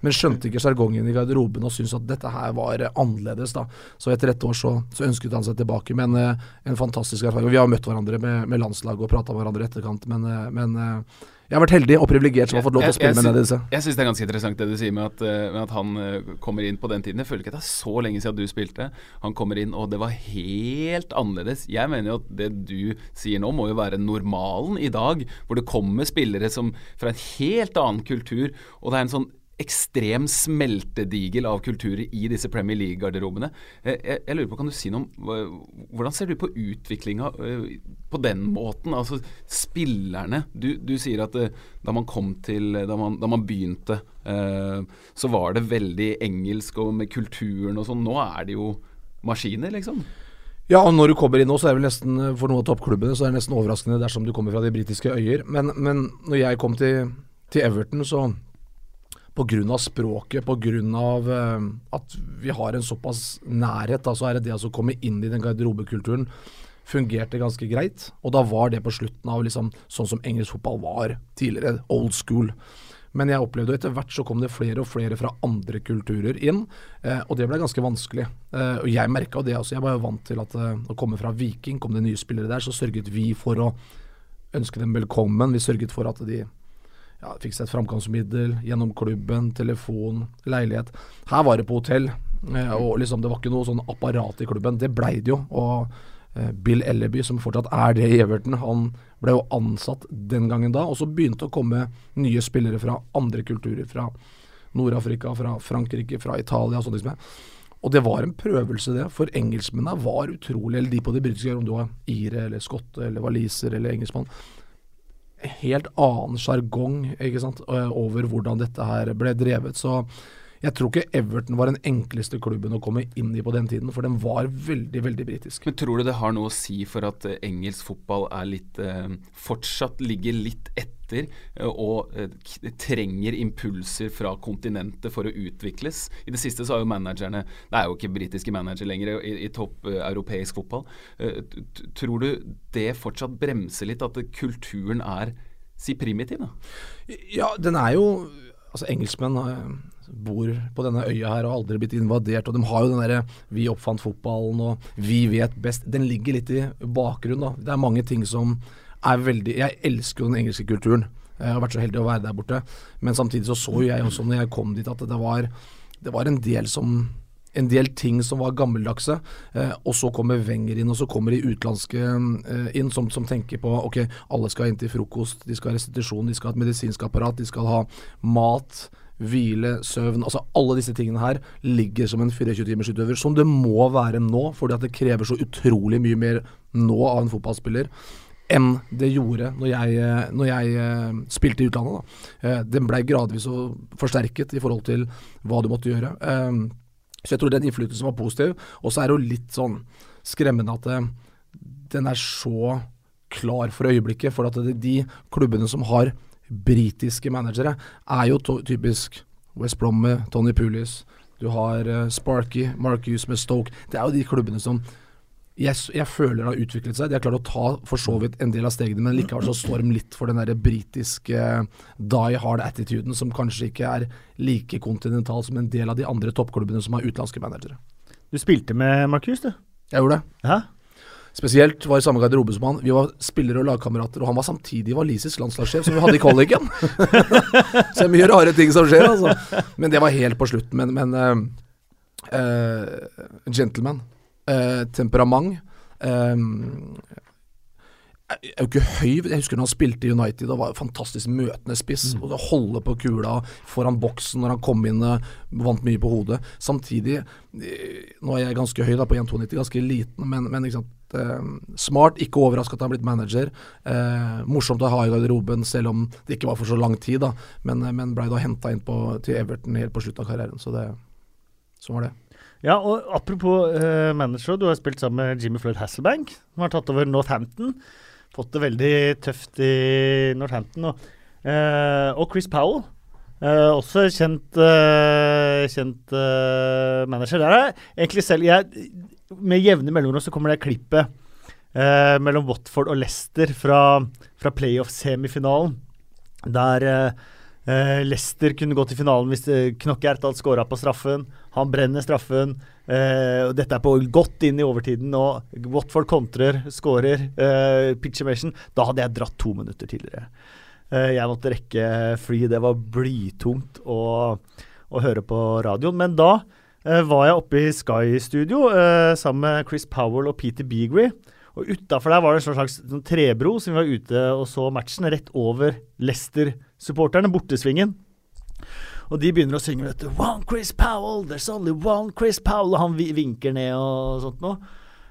Men skjønte ikke sjargongen i garderoben og syntes at dette her var annerledes. da. Så etter ett år så, så, ønsket han seg tilbake. Men en fantastisk erfaring. Vi har møtt hverandre med, med landslaget og prata med hverandre i etterkant, men, men jeg har vært heldig og privilegert som har fått lov til å spille med nede med disse. Jeg syns det er ganske interessant det du sier med at, med at han kommer inn på den tiden. Jeg føler ikke at det er så lenge siden du spilte. Han kommer inn, og det var helt annerledes. Jeg mener jo at det du sier nå, må jo være normalen i dag, hvor det kommer spillere som fra en helt annen kultur, og det er en sånn ekstrem smeltedigel av kulturer i disse Premier League-garderobene. Jeg, jeg, jeg, lurer på, Kan du si noe om Hvordan ser du på utviklinga uh, på den måten? Altså spillerne. Du, du sier at uh, da man kom til Da man, da man begynte, så var det veldig engelsk og med kulturen og sånn. Nå er det jo maskiner, liksom. Ja, og når du kommer inn nå, så er det vel nesten for noen av toppklubbene så er det nesten overraskende dersom du kommer fra de britiske øyer. Men, men når jeg kom til, til Everton, så pga. språket, pga. Uh, at vi har en såpass nærhet, da, så er det det å komme inn i den garderobekulturen fungerte ganske greit. Og da var det på slutten av liksom, sånn som engelsk fotball var tidligere, old school. Men jeg opplevde etter hvert så kom det flere og flere fra andre kulturer inn, eh, og det ble ganske vanskelig. Eh, og jeg merka det også. Jeg var jo vant til at eh, å komme fra Viking, kom det nye spillere der, så sørget vi for å ønske dem velkommen. Vi sørget for at de ja, fikk seg et framkomstmiddel gjennom klubben, telefon, leilighet. Her var det på hotell, eh, og liksom det var ikke noe sånn apparat i klubben. Det blei det jo. og eh, Bill Elleby, som fortsatt er det i Everton, han ble jo ansatt den gangen da. Og så begynte å komme nye spillere fra andre kulturer. Fra Nord-Afrika, fra Frankrike, fra Italia og sånn. Liksom. Og det var en prøvelse, det. For engelskmennene var utrolig, eller de på de britiske, om du var ire eller skotte eller waliser eller engelskmann, helt annen sjargong over hvordan dette her ble drevet. Så jeg tror ikke Everton var den enkleste klubben å komme inn i på den tiden, for den var veldig, veldig britisk. Men Tror du det har noe å si for at engelsk fotball er litt fortsatt ligger litt etter uh, og trenger impulser fra kontinentet for å utvikles? I det siste så har jo managerne Det er jo ikke britiske managere lenger i, i topp europeisk fotball. tror du det fortsatt bremser litt, at kulturen er si primitiv? da? Ja, den er jo Altså, engelskmenn bor på denne øya her og aldri blitt invadert. Og de har jo den derre 'vi oppfant fotballen' og 'vi vet best'. Den ligger litt i bakgrunnen, da. Det er mange ting som er veldig Jeg elsker jo den engelske kulturen. Jeg har vært så heldig å være der borte. Men samtidig så så jeg også når jeg kom dit at det var, det var en del som en del ting som var gammeldagse. Eh, og så kommer Wenger inn, og så kommer de utenlandske eh, inn som, som, tenker på ok, alle skal inn til frokost, de skal ha restitusjon, de skal ha et medisinsk apparat, de skal ha mat hvile, søvn altså Alle disse tingene her ligger som en 24-timersutøver, som det må være nå, fordi at det krever så utrolig mye mer nå av en fotballspiller enn det gjorde når jeg, når jeg uh, spilte i utlandet. Da. Uh, den blei gradvis forsterket i forhold til hva du måtte gjøre. Så jeg tror den innflytelsen var positiv. Og så er det jo litt sånn skremmende at den er så klar for øyeblikket. For at de klubbene som har britiske managere er jo typisk West Brom med Tony Pulis. Du har Sparky, Mark Hughes med Stoke. Det er jo de klubbene som jeg, jeg, føler har utviklet seg. De har klart å ta for så vidt en del av stegene, men likevel så står de litt for den der britiske uh, die hard attituden, som kanskje ikke er like kontinental som en del av de andre toppklubbene som har utenlandske managere. Du spilte med Marcus, du? Jeg gjorde det. Ja? spesielt var i samme garderobe som han. Vi var spillere og lagkamerater, og han var samtidig walisisk landslagssjef, som vi hadde i kvaliken. *laughs* så det er mye rare ting som skjer, altså. Men det var helt på slutten. Men, men uh, uh, gentleman. Uh, temperament. jeg er jo ikke høy. Jeg husker når han spilte i United og var fantastisk møtende spiss. Mm. og det Holde på kula foran boksen når han kom inn vant mye på hodet. Samtidig, nå er jeg ganske høy da på 1,92, ganske liten, men, men ikke sant Eh, smart, ikke overraska at han er blitt manager. Eh, morsomt å ha i garderoben, selv om det ikke var for så lang tid. da Men, eh, men blei da henta inn på, til Everton helt på slutten av karrieren. Så det, sånn var det. Ja, og apropos uh, manager, du har spilt sammen med Jimmy Floyd Hasselbank, som har tatt over Northampton. Fått det veldig tøft i Northampton. Og, uh, og Chris Powell, uh, også kjent, kjent manager. Der er egentlig selv jeg med jevne mellomrom så kommer det klippet eh, mellom Watford og Leicester fra, fra playoff-semifinalen. Der eh, Leicester kunne gå til finalen hvis uh, hadde Ertald scora på straffen. Han brenner straffen. og dette er på godt inn i overtiden, og Watford kontrer, skårer. Eh, Pitcher Da hadde jeg dratt to minutter tidligere. jeg måtte rekke fly. Det var blytungt å, å høre på radioen. Men da var jeg oppe i Sky-studio sammen med Chris Powell og Peter Beagrey. Og Utafor der var det en slags sånn trebro som vi var ute og så matchen, rett over Leicester-supporterne, bortesvingen. Og de begynner å synge vet du, 'One Chris Powell, there's only one Chris Powell', og han vinker ned og sånt noe.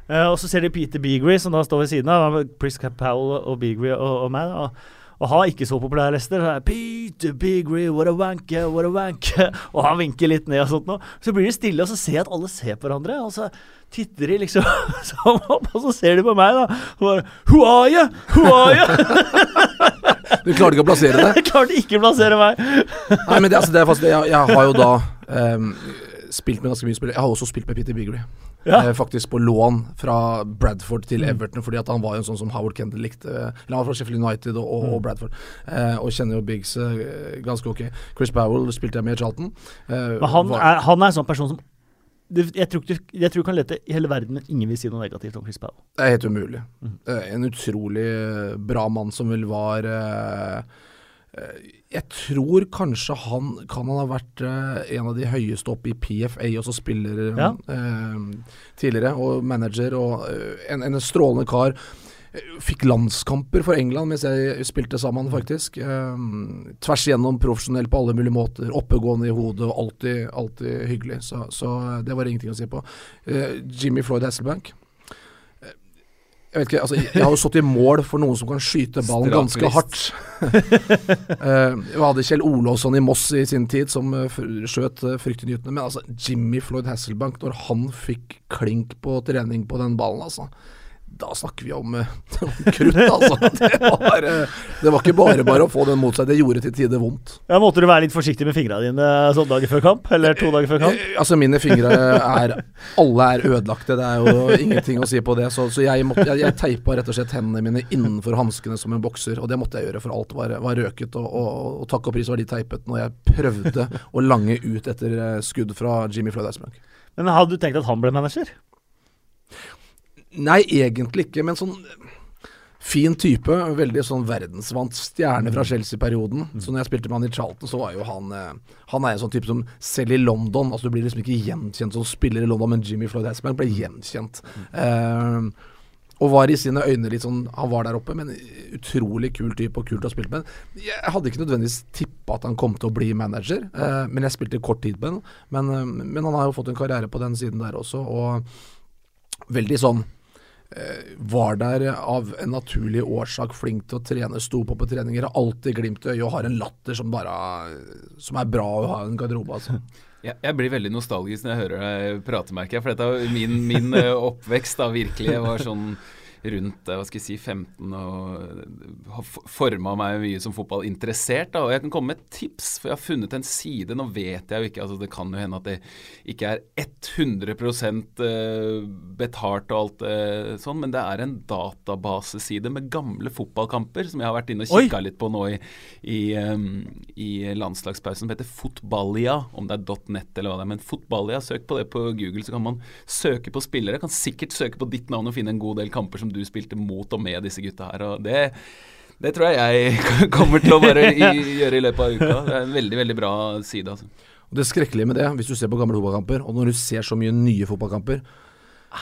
Uh, og så ser de Peter Beagrey, som da står ved siden av. Chris Powell og Beagrey og, og meg. Og, og har ikke så populær lester. Er Peter Beagrey, what a wanker, what a wanker. *laughs* Og han vinker litt ned og sånt noe. Så blir de stille, og så ser jeg at alle ser på hverandre. Og så titter de liksom *laughs* sånn opp, og så ser de på meg, da. Og bare Who are you? Who are you? *laughs* du klarte ikke å plassere det? *laughs* Jeg klarte ikke å plassere meg. Nei, men det, altså, det er fast, jeg, jeg, har jo da um, spilt med ganske mye spillere. Jeg har også spilt med Peter Beagley. Ja. Eh, faktisk på lån fra Bradford til. Everton, fordi at han var jo en sånn som Howard Kendall likte. Eller han var fra Sheffield United og, og, og mm. Bradford, eh, og kjenner jo Biggs eh, ganske ok. Chris Powell spilte jeg med i Charlton. Eh, han, er, han er en sånn person som jeg tror, ikke, jeg tror du kan lete i hele verden, men ingen vil si noe negativt om Chris Powell. Det er helt umulig. Mm. En utrolig eh, bra mann som vel var uh, Jeg tror kanskje han kan han ha vært uh, en av de høyeste oppe i PFA, også spiller ja. uh, tidligere, og manager, og en, en strålende kar. Fikk landskamper for England mens jeg spilte sammen, faktisk. Um, tvers igjennom profesjonell på alle mulige måter. Oppegående i hodet og alltid, alltid hyggelig. Så, så, det var ingenting å si på. Uh, Jimmy Floyd Hasselbank. Uh, jeg vet ikke, altså, jeg har jo stått i mål for noen som kan skyte ballen ganske hardt. uh, *laughs* vi hadde Kjell Olåsson i Moss i sin tid som skjøt fryktinngytende. Men altså, Jimmy Floyd Hasselbank, når han fikk klink på trening på den ballen, altså da snakker vi om, *laughs* om krutt, altså. Det var, uh, det var, ikke bare bare å få den mot seg, det gjorde til tider vondt. Ja, Måtte du være litt forsiktig med fingrene dine sånne dager før kamp? Eller to dager før kamp? Altså, mine fingre er Alle er ødelagte, det er jo ingenting å si på det. Så, så jeg, måtte, jeg, jeg, teipa rett og slett hendene mine innenfor hanskene som en bokser, og det måtte jeg gjøre, for alt var, var røket. Og, og, og, takk og pris var de teipet når jeg prøvde å lange ut etter skudd fra Jimmy Floyd Eisberg. Men hadde du tenkt at han ble manager? Nei, egentlig ikke, men sånn fin type. Veldig sånn verdensvant stjerne fra mm. Chelsea-perioden. Mm. Så når jeg spilte med han i Charlton, så var jo han eh, Han er en sånn type som selv i London Altså Du blir liksom ikke gjenkjent som spiller i London, men Jimmy Floyd Hasman ble gjenkjent. Mm. Uh, og var i sine øyne litt sånn Han var der oppe, men utrolig kul type og kult å spille med. Jeg hadde ikke nødvendigvis tippa at han kom til å bli manager, uh, men jeg spilte kort tid med ham. Men, uh, men han har jo fått en karriere på den siden der også, og veldig sånn var der av en naturlig årsak flink til å trene, sto på på treninger, har alltid glimt i øyet og har en latter som bare Som er bra å ha i en garderobe, altså. Jeg, blir veldig nostalgisk når jeg hører deg prate, merker jeg. For dette er min, min eh, oppvekst da virkelig var sånn rundt hva skal jeg si, 15 og har forma meg mye som fotballinteressert. Da. Og jeg kan komme med et tips, for jeg har funnet en side. Nå vet jeg jo ikke, altså det kan jo hende at det ikke er 100 eh, betalt og alt eh, sånn, men det er en databaseside med gamle fotballkamper som jeg har vært inne og kikka litt på nå i, i, i landslagspausen, som heter Fotballia. Om det er .net eller hva det er. Men Fotballia, søk på det på Google, så kan man søke på spillere. Kan sikkert søke på ditt navn og finne en god del kamper som du spilte mot og med disse gutta her. og det det tror jeg jeg *laughs* kommer til å bare gjøre i løpet av uka. Det er en veldig veldig bra side. altså. Og Det skrekkelige med det, hvis du ser på gamle fotballkamper, og når du ser så mye nye fotballkamper,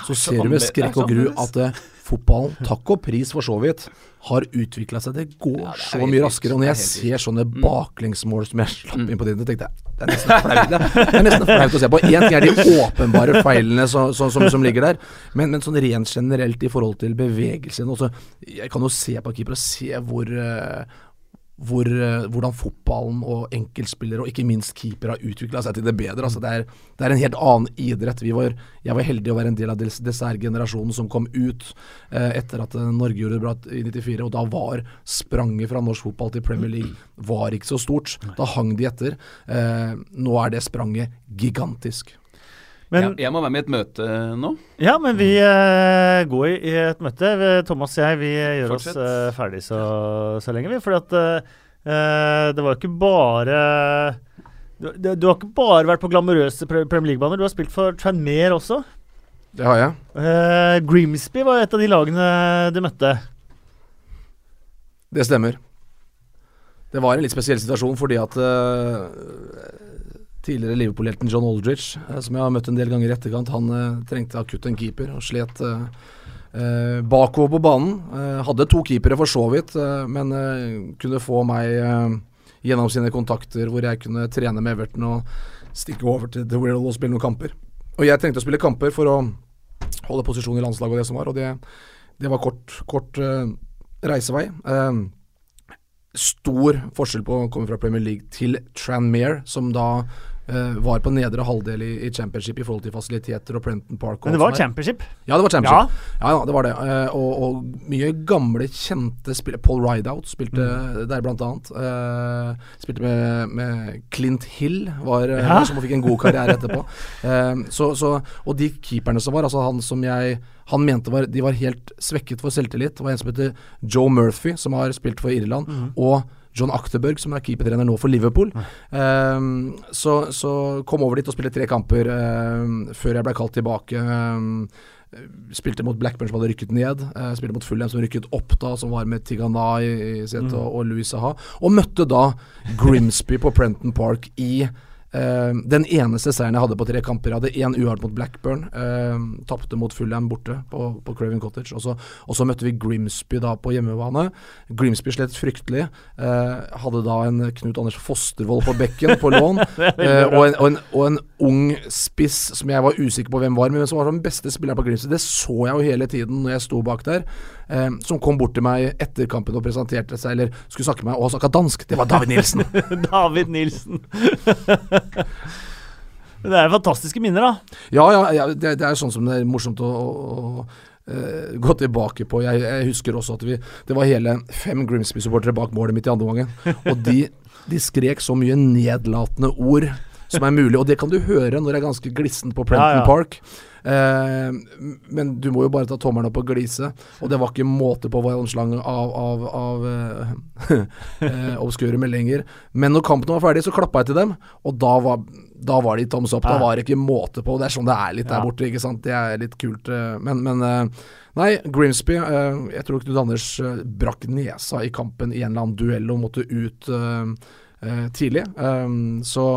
så ah, ser du med skrekk og gru at uh, fotballen, takk og pris for så vidt, har utvikla seg. Det går ja, det så mye raskere. Og når jeg ser sånne mm. baklengsmål som jeg slapp mm. inn på tiden, tenkte jeg det er nesten flaut, det. er nesten flaut å se på. Én ting er de åpenbare feilene så, så, som, som, ligger der, men, men, sånn rent generelt i forhold til bevegelsen også, Jeg kan jo se på keeper og se hvor uh, hvor, eh, hvordan fotballen og enkeltspillere, og ikke minst keeper, har utvikla seg til det bedre. Altså det, er, det, er, en helt annen idrett. Var, jeg var heldig å være en del av dessertgenerasjonen som kom ut eh, etter at eh, Norge gjorde det bra i 94, og da var spranget fra norsk fotball til Premier League var ikke så stort. Da hang de etter. Eh, nå er det spranget gigantisk. Men, ja, jeg må være med i et møte nå. Ja, men vi uh, går i et møte. Thomas og jeg vi gjør Fortsett. oss uh, ferdig så, så, lenge, vi. Fordi at uh, Eh, det var jo ikke bare du, du, du, har ikke bare vært på glamorøse Premier League-baner, du har spilt for Tranmere også. Det har jeg. Uh, Grimsby var et av de lagene du møtte. Det stemmer. Det var en litt spesiell situasjon fordi at uh, tidligere Liverpool-helten John Aldridge, uh, som jeg har møtt en del ganger i etterkant, han uh, trengte akutt en keeper og slet bakover på banen. hadde to keepere for så vidt, men kunne få meg gjennom sine kontakter hvor jeg kunne trene med Everton og stikke over til The Wirral og spille noen kamper. Og jeg trengte å spille kamper for å holde posisjon i landslaget og det som var, og det, det var kort, kort reisevei. Uh, stor forskjell på å komme fra Premier League til Tranmere, som da uh, var på nedre halvdel i, i, championship i forhold til fasiliteter og Prenton Park. Men det var championship? Ja, det var championship. Ja, ja det var det. Uh, og, og, mye gamle, kjente spillere. Paul Rideout spilte mm. der, blant annet. Uh, spilte med, med, Clint Hill, var, ja. som fikk en god karriere etterpå. *laughs* så, så, og de keeperne som var, altså han som jeg han mente var, de var helt svekket for selvtillit. Det var en som heter Joe Murphy, som har spilt for Irland. Mm. og John Achterberg, som er keepertrener nå for Liverpool. Um, så, så, kom over dit og spilte tre kamper um, før jeg ble kalt tilbake. Um, spilte mot Blackburn som hadde rykket ned. Uh, spilte mot Fulham som rykket opp da, som var med Tigana i, i setet mm. og, og Louis Saha. Og møtte da Grimsby på Prenton Park i Uh, den eneste seieren jeg hadde på tre kamper. Jeg hadde én uart mot Blackburn. Uh, Tapte mot Fulham borte på, på Craven Cottage. Og så, møtte vi Grimsby da på hjemmebane. Grimsby slet fryktelig. Uh, hadde da en Knut Anders Fostervold på bekken på lån. *laughs* og, en, og, en, og, en, ung spiss som jeg var usikker på hvem var, men som var den beste spilleren på Grimsby. Det så jeg jo hele tiden når jeg sto bak der. som kom bort til meg etter kampen og presenterte seg, eller skulle snakke med meg og snakka dansk. Det var David Nilsen. *laughs* David Nilsen. *laughs* det er fantastiske minner, da. Ja, ja, ja det, det, er sånn som det er morsomt å, å uh, gå tilbake på. Jeg, jeg, husker også at vi Det var hele fem Grimsby-supportere bak målet mitt i andre omgang. Og de, de skrek så mye nedlatende ord som er mulig, og det kan du høre når det er ganske glissent på Prenton ja, ja. Park. Eh, men du må jo bare ta tommelen opp og glise. Og det var ikke måte på vannslang av, av, av eh, *laughs* eh, obskure meldinger. Men når kampen var ferdig, så klappa jeg til dem, og da var, da var de toms opp. Da var det ikke måte på. Det er sånn det er litt der borte, ikke sant. Det er litt kult. Eh, men, men eh, Nei, Grimsby Jeg tror Knut Anders brakk nesa i kampen i en eller annen duell og måtte ut tidlig. så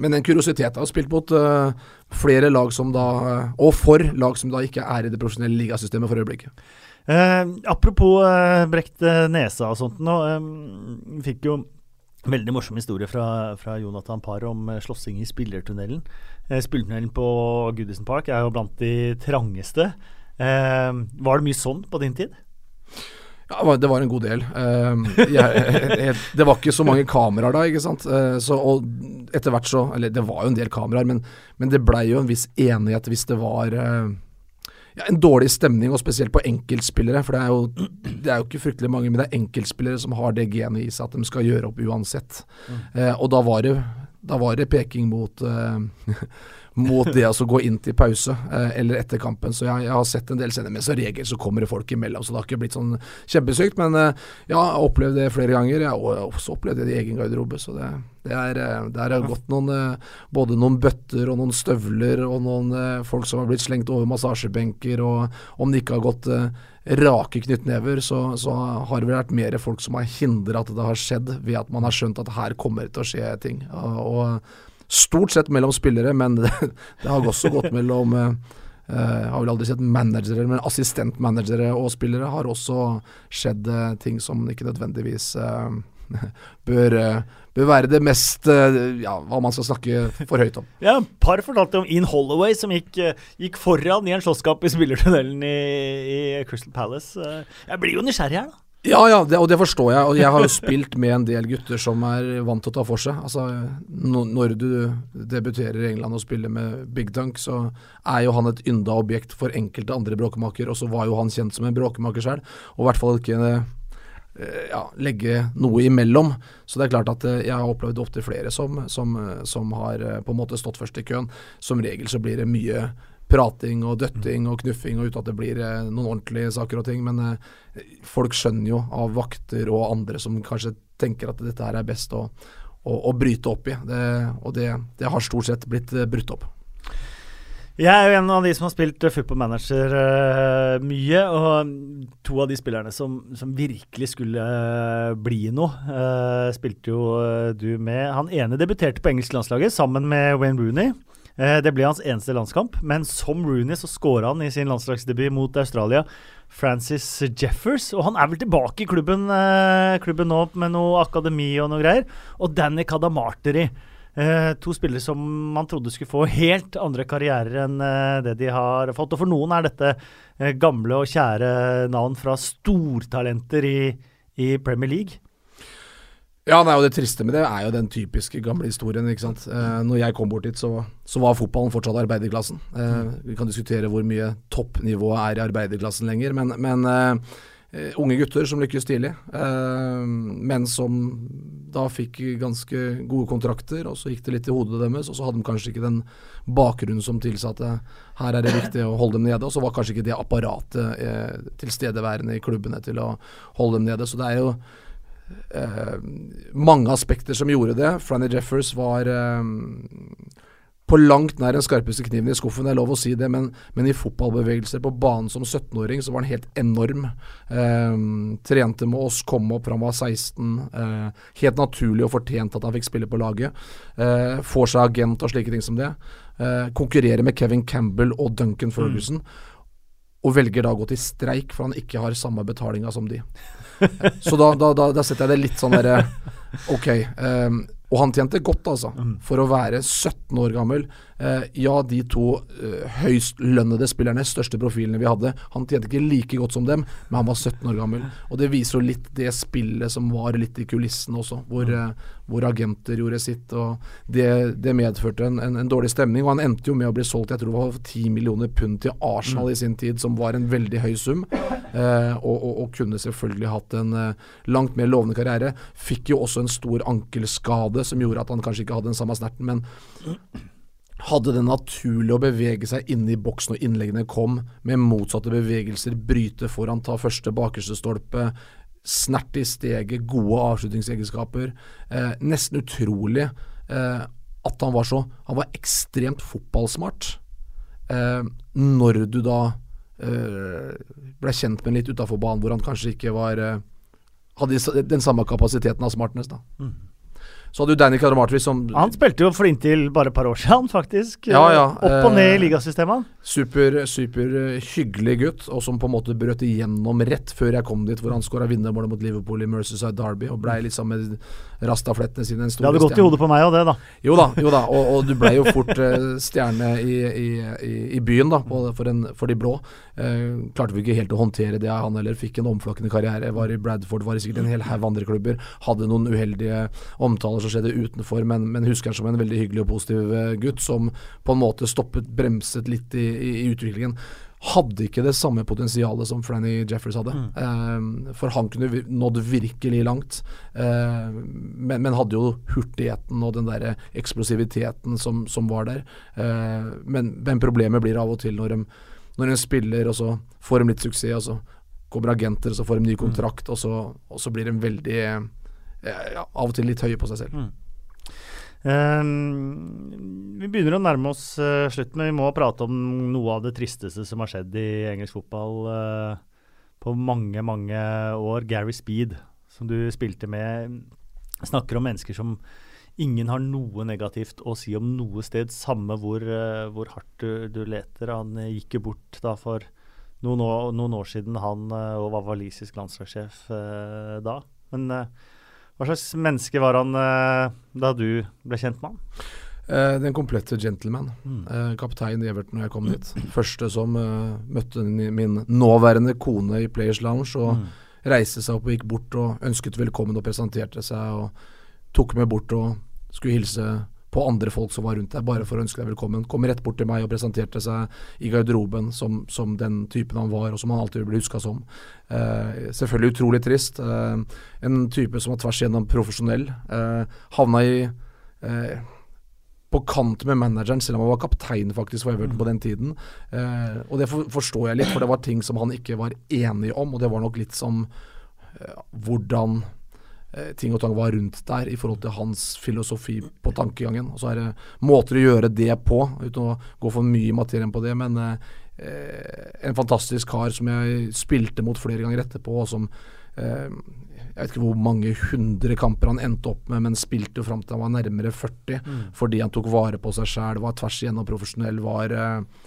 men en kuriositet. Jeg har spilt mot uh, flere lag som da Og for lag som da ikke er i det profesjonelle ligasystemet for øyeblikket. Eh, apropos eh, brekt eh, nesa og sånt nå. Eh, fikk jo veldig morsom historie fra, fra Jonathan Parr om eh, slåssing i spillertunnelen. Eh, spillertunnelen på Goodison Park er jo blant de trangeste. var det mye sånn på din tid? Ja, det var en god del. Uh, jeg, jeg, det var ikke så mange kameraer da, ikke sant. Uh, så, og etter hvert så Eller det var jo en del kameraer, men, men det blei jo en viss enighet hvis det var uh, ja, en dårlig stemning, og spesielt på enkeltspillere. For det er, jo, det er jo ikke fryktelig mange, men det er enkeltspillere som har det genet i seg at de skal gjøre opp uansett. Mm. og da var det, da var det peking mot mot det å gå inn til pause eh, eller etter kampen. Så jeg, jeg, har sett en del scener, men som regel så kommer det folk imellom. Så det har ikke blitt sånn kjempesykt. Men eh, ja, jeg har opplevd det flere ganger. Jeg har også opplevd det i egen garderobe. Så det, det er, eh, der har gått noen både noen bøtter og noen støvler og noen folk som har blitt slengt over massasjebenker. Og om det ikke har gått rake knyttnever, så, så, har det vel vært mer folk som har hindra at det har skjedd, ved at man har skjønt at her kommer det til å skje ting. og Stort sett mellom spillere, men det, *laughs* det har også gått mellom uh, har vel aldri sett managere, men assistentmanagere og spillere har også skjedd uh, ting som ikke nødvendigvis *laughs* bør, bør, være det mest Ja, hva man skal snakke for høyt om. Ja, Par fortalte om Ian Holloway som gikk, gikk foran i en slåsskamp i spillertunnelen i, i Crystal Palace. Jeg blir jo nysgjerrig her, da. Ja, ja, det, og det forstår jeg. Og jeg har jo spilt med en del gutter som er vant til å ta for seg. Altså, når du debuterer i England og spiller med Big Dunk, så er jo han et ynda objekt for enkelte andre bråkemaker, og så var jo han kjent som en bråkemaker selv, og i hvert fall ikke eh, ja, legge noe imellom. Så det er klart at eh, jeg har opplevd opptil flere som, som, som, har eh, på en måte stått først i køen. Som regel så blir det mye prating og døtting og knuffing og uten at det blir eh, noen ordentlige saker og ting. Men eh, folk skjønner jo av vakter og andre som kanskje tenker at dette her er best å, å, å bryte opp i. Det, og det, det, har stort sett blitt eh, brutt opp. Jeg er jo en av de som har spilt football manager uh, mye. Og to av de spillerne som, som virkelig skulle uh, bli noe, uh, spilte jo du med. Han ene debuterte på engelsk landslaget sammen med Wayne Rooney. Eh, det ble hans eneste landskamp, men som Rooney så skåra han i sin landslagsdebut mot Australia. Francis Jeffers, og han er vel tilbake i klubben, eh, klubben nå med noe akademi og noe greier. Og Danny Kadamarteri. Eh, to spillere som man trodde skulle få helt andre karrierer enn det de har fått. Og for noen er dette gamle og kjære navn fra stortalenter i, i Premier League. Ja, nei, og Det triste med det er jo den typiske gamle historien. ikke sant? Eh, når jeg kom bort dit, så, så var fotballen fortsatt arbeiderklassen. Eh, vi kan diskutere hvor mye toppnivået er i arbeiderklassen lenger, men, men eh, unge gutter som lykkes tidlig, eh, men som da fikk ganske gode kontrakter, og så gikk det litt i hodet deres, og så hadde de kanskje ikke den bakgrunnen som tilsatte her er det viktig å holde dem nede, og så var kanskje ikke det apparatet eh, tilstedeværende i klubbene til å holde dem nede. Så det er jo eh, mange aspekter som gjorde det. Franny Jeffers var eh, på langt nær den skarpeste kniven i skuffen, det er lov å si det, men, men i fotballbevegelser på banen som 17-åring så var han helt enorm. Eh, trente med oss, kom opp fra han var 16. Eh, helt naturlig og fortjent at han fikk spille på laget. Eh, får seg agent og slike ting som det. Eh, konkurrerer med Kevin Campbell og Duncan Ferguson. Mm. Og velger da å gå til streik for han ikke har samme betalinga som de. *laughs* Så da, da, da, da, setter jeg det litt sånn derre Ok. Um, og han tjente godt, altså. Mm. For å være 17 år gammel. Eh, ja, de to eh, høystlønnede spillerne, største profilene vi hadde, han tjente ikke like godt som dem, men han var 17 år gammel. Og det viser jo litt det spillet som var litt i kulissene også, hvor, mm. eh, hvor agenter gjorde sitt. Og det, det medførte en, en, en, dårlig stemning. Og han endte jo med å bli solgt, jeg tror det var 10 millioner pund til Arsenal mm. i sin tid, som var en veldig høy sum. Eh, og, og, og, kunne selvfølgelig hatt en langt mer lovende karriere. Fikk jo også en stor ankelskade som gjorde at han kanskje ikke hadde den samme snerten, men hadde det naturlig å bevege seg inne i boksen når innleggene kom, med motsatte bevegelser, bryte foran, ta første bakerste stolpe, snert i steget, gode avslutningsegenskaper. Eh, nesten utrolig eh, at han var så Han var ekstremt fotballsmart. Eh, når du da eh, ble kjent med litt utafor banen, hvor han kanskje ikke var eh, Hadde den samme kapasiteten av smartness, da. Mm. Så hadde jo Danny Karamatri som Han spilte jo for inntil bare et par år siden, faktisk. Ja, ja. Opp og ned i eh, ligasystemet. Super, super eh, hyggelig gutt, og som på en måte brøt igjennom rett før jeg kom dit, hvor han skåra vinnermålet mot Liverpool i Mercyside Derby, og blei liksom med rastaflettene sine en stor stjerne. Det hadde gått i hodet på meg òg, det, da. Jo da, jo da. Og, og du blei jo *laughs* fort stjerne i, i, i, i, byen, da, for, en, for, de blå. Uh, klarte vi ikke helt å håndtere det, han heller. Fikk en omflakkende karriere. Var i Bradford, var i sikkert en hel haug andre klubber. Hadde noen uheldige omtaler som skjedde utenfor, men, men husker han som en veldig hyggelig og positiv eh, gutt, som på en måte stoppet, bremset litt i, i, i utviklingen hadde ikke det samme potensialet som Franny Jeffers hadde. Mm. Uh, for han kunne nådd virkelig langt, men, men, hadde jo hurtigheten og den der eksplosiviteten som, som var der. Men, men, problemet blir av og til når en, når en spiller, og så får de litt suksess, og så kommer agenter, og så får de ny mm. kontrakt, mm. og, så, og, så, blir de veldig ja, av og til litt høye på seg selv. Mm. Um, vi begynner å nærme oss uh, slutten, men vi må prate om noe av det tristeste som har skjedd i engelsk fotball uh, på mange, mange år. Gary Speed, som du spilte med, snakker om mennesker som ingen har noe negativt å si om noe sted, samme hvor, uh, hvor hardt du, du, leter. Han gikk jo bort da for noen år, noen år siden, han og var walisisk landslagssjef da. Men hva slags menneske var han eh, da du ble kjent med han? Eh, den komplette gentleman. Mm. Eh, kaptein i Everton da jeg kom dit. Første som møtte min nåværende kone i Players Lounge og mm. reiste seg opp og gikk bort og ønsket velkommen og presenterte seg og tok meg bort og skulle hilse på andre folk som var rundt deg, bare for å ønske deg velkommen. Kom rett bort til meg og presenterte seg i garderoben som, som den typen han var, og som han alltid bli huska som. Eh, selvfølgelig utrolig trist. Eh, en type som var tvers igjennom profesjonell. Eh, havna i eh, på kant med manageren, selv om han var kaptein faktisk for Everton på den tiden. Eh, og det for, forstår jeg litt, for det var ting som han ikke var enig om, og det var nok litt som eh, hvordan ting og tang var rundt der i forhold til hans filosofi på tankegangen. Og så er det måter å gjøre det på, uten å gå for mye i materien på det. Men eh, en fantastisk kar som jeg spilte mot flere ganger etterpå, og som eh, jeg vet ikke hvor mange hundre kamper han endte opp med, men spilte jo fram til han var nærmere 40. Mm. Fordi han tok vare på seg sjæl, var tvers igjennom profesjonell, var uh,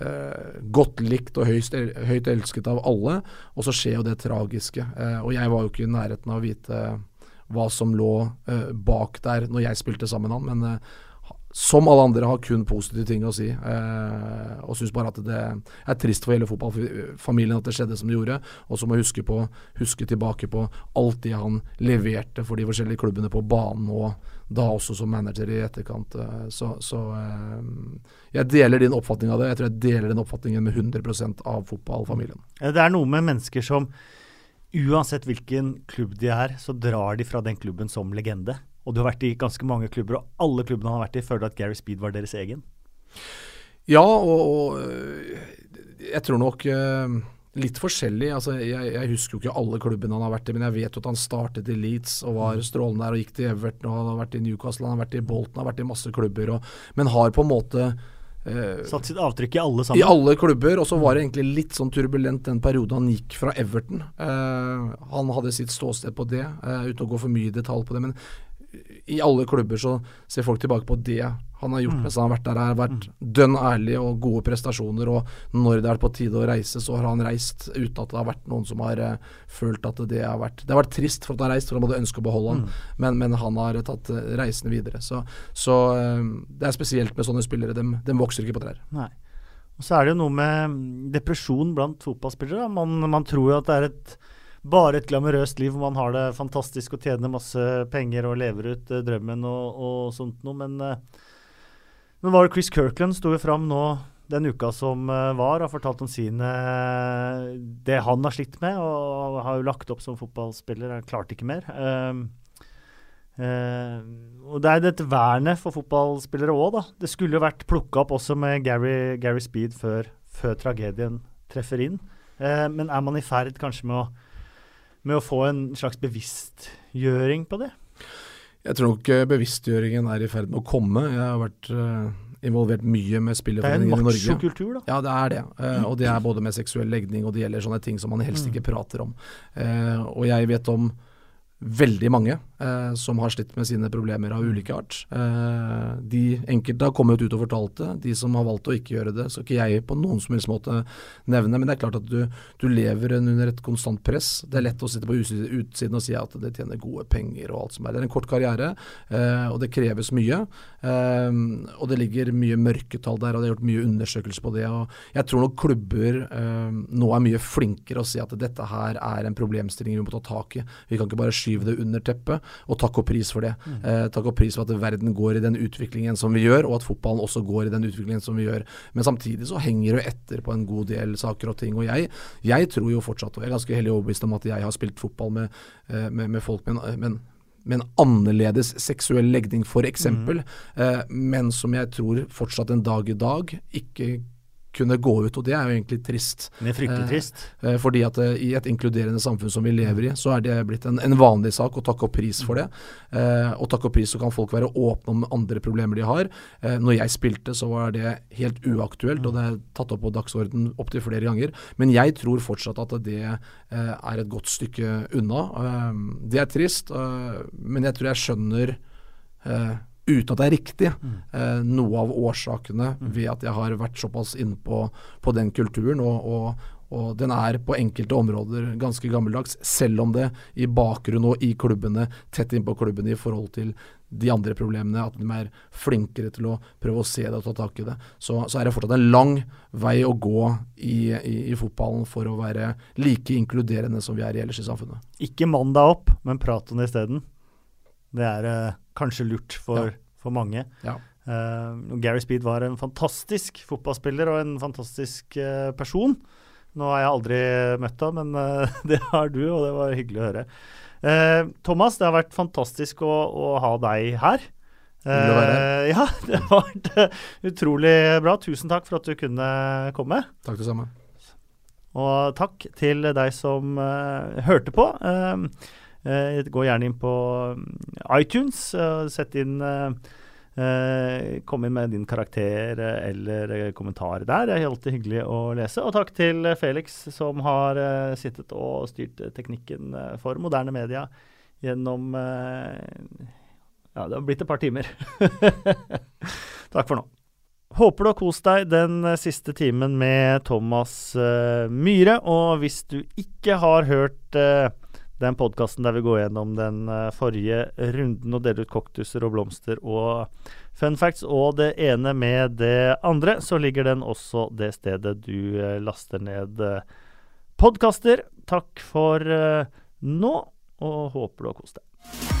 uh, godt likt og høyst, høyt elsket av alle. Og så skjer jo det tragiske. Eh, og jeg var jo ikke i nærheten av å vite hva som lå bak der når jeg spilte sammen med han, men som alle andre, har kun positive ting å si. Eh, og syns bare at det er trist for hele fotballfamilien at det skjedde som det gjorde. Og så må jeg huske, på, huske tilbake på alt det han leverte for de forskjellige klubbene på banen, og da også som manager i etterkant. Eh, så, så eh, jeg deler din oppfatning av det. Jeg tror jeg deler den oppfatningen med 100% av fotballfamilien. Det er noe med mennesker som uansett hvilken klubb de er, så drar de fra den klubben som legende. Og du har vært i ganske mange klubber, og alle klubbene han har vært i, føler at Gary Speed var deres egen? Ja, og, og øh, jeg tror nok litt forskjellig. Altså, jeg, jeg, husker jo ikke alle klubbene han har vært i, men jeg vet jo at han startet i Leeds og var mm. strålende der, og gikk til Everton, og han har vært i Newcastle, han har vært i Bolton, han har vært i masse klubber, og, men har på en måte eh, Satt sitt avtrykk i alle sammen? I alle klubber. Og så var det egentlig litt sånn turbulent den perioden han gikk fra Everton. Eh, han hadde sitt ståsted på det, uten å gå for mye i detalj på det. Men i alle klubber så ser folk tilbake på det han har gjort mm. mens han har vært der. har vært mm. dønn ærlig og gode prestasjoner. Og når det er på tide å reise, så har han reist uten at det har vært noen som har uh, følt at det har vært Det har vært trist for at han har reist, for han hadde ønsket å beholde han, mm. men, men, han har tatt uh, reisen videre. Så, så uh, det er spesielt med sånne spillere. De, de vokser ikke på trær. Nei. Og så er det jo noe med depresjon blant fotballspillere. Man, man tror jo at det er et bare et glamorøst liv hvor man har det fantastisk og tjener masse penger og lever ut uh, drømmen og, og, sånt noe. Men, uh, men var det Chris Kirkland sto jo fram nå den uka som uh, var, og fortalt om sine det han har slitt med, og har jo lagt opp som fotballspiller. Han klarte ikke mer. Uh, og Det er dette vernet for fotballspillere òg, da. Det skulle jo vært plukka opp også med Gary, Gary Speed før, før, tragedien treffer inn. men er man i ferd kanskje med å med å få en slags bevisstgjøring på det? Jeg tror nok eh, bevisstgjøringen er i ferd med å komme. Jeg har vært uh, involvert mye med spillerforeningen i Norge. Det er en machokultur, da? Ja, det er det. Uh, og det er både med seksuell legning og det gjelder sånne ting som man helst ikke mm. prater om. Uh, og jeg vet om veldig mange eh, som har slitt med sine problemer av ulike art. Eh, de enkelte har kommet ut og fortalt det. De som har valgt å ikke gjøre det, skal ikke jeg på noen som helst måte nevne. Men det er klart at du, du lever under et konstant press. Det er lett å sitte på utsiden og si at det tjener gode penger og alt som er. Det er en kort karriere, eh, og det kreves mye. Eh, og det ligger mye mørketall der, og det er gjort mye undersøkelser på det. og Jeg tror nok klubber eh, nå er mye flinkere å si at dette her er en problemstilling vi må ta tak i. Vi kan ikke bare skyve skyve det under teppet, og takk og pris for det. Mm. Eh, takk og pris for at verden går i den utviklingen som vi gjør, og at fotballen også går i den utviklingen som vi gjør. Men samtidig så henger det etter på en god del saker og ting. Og jeg, jeg tror jo fortsatt, og jeg er ganske hellig overbevist om at jeg har spilt fotball med, eh, med, med folk, men, men med en annerledes seksuell legning, f.eks., mm. eh, men som jeg tror fortsatt en dag i dag ikke kunne gå ut, og det er jo egentlig trist. Det er fryktelig trist. Eh, eh fordi at eh, i et inkluderende samfunn som vi lever i, så er det blitt en, en vanlig sak å takke opp pris for det. Eh, og takke opp pris så kan folk være åpne om andre problemer de har. Eh, når jeg spilte, så var det helt uaktuelt, og det er tatt opp på dagsorden opptil flere ganger. Men jeg tror fortsatt at det eh, er et godt stykke unna. det er trist, men jeg tror jeg skjønner uten at det er riktig, mm. eh, noe av årsakene mm. ved at jeg har vært såpass inne på, på den kulturen. Og, og, og, den er på enkelte områder ganske gammeldags, selv om det i bakgrunnen og i klubbene, tett innpå klubbene i forhold til de andre problemene, at de er flinkere til å prøve å se det og ta tak i det. Så, så er det fortsatt en lang vei å gå i, i, i fotballen for å være like inkluderende som vi er i ellers i samfunnet. Ikke mann deg opp, men prat om det isteden. Det er uh, kanskje lurt for, ja. for mange. Ja. Uh, Gary Speed var en fantastisk fotballspiller og en fantastisk uh, person. Nå har jeg aldri møtt ham, men *laughs* det har du, og det var hyggelig å høre. Thomas, det har vært fantastisk å, å ha deg her. Eh, ja, *laughs* det har vært utrolig bra. Tusen takk for at du kunne komme. Takk det samme. Og takk til deg som hørte på. Uh, gå gjerne inn på mm, iTunes sett inn eh, eh, Kom inn med din karakter eh, eller eh, kommentar der. Det er alltid hyggelig å lese. Og takk til eh, Felix, som har eh, sittet og styrt eh, teknikken eh, for moderne media gjennom eh, Ja, det har blitt et par timer. *laughs* takk for nå. Håper du har kost deg den eh, siste timen med Thomas eh, Myhre. Og hvis du ikke har hørt eh, den podkasten der vi går gjennom den eh, forrige runden og deler ut koktuser og blomster og fun facts og det ene med det andre, så ligger den også det stedet du eh, laster ned eh, podkaster. Takk for nå, og håper du har kost deg.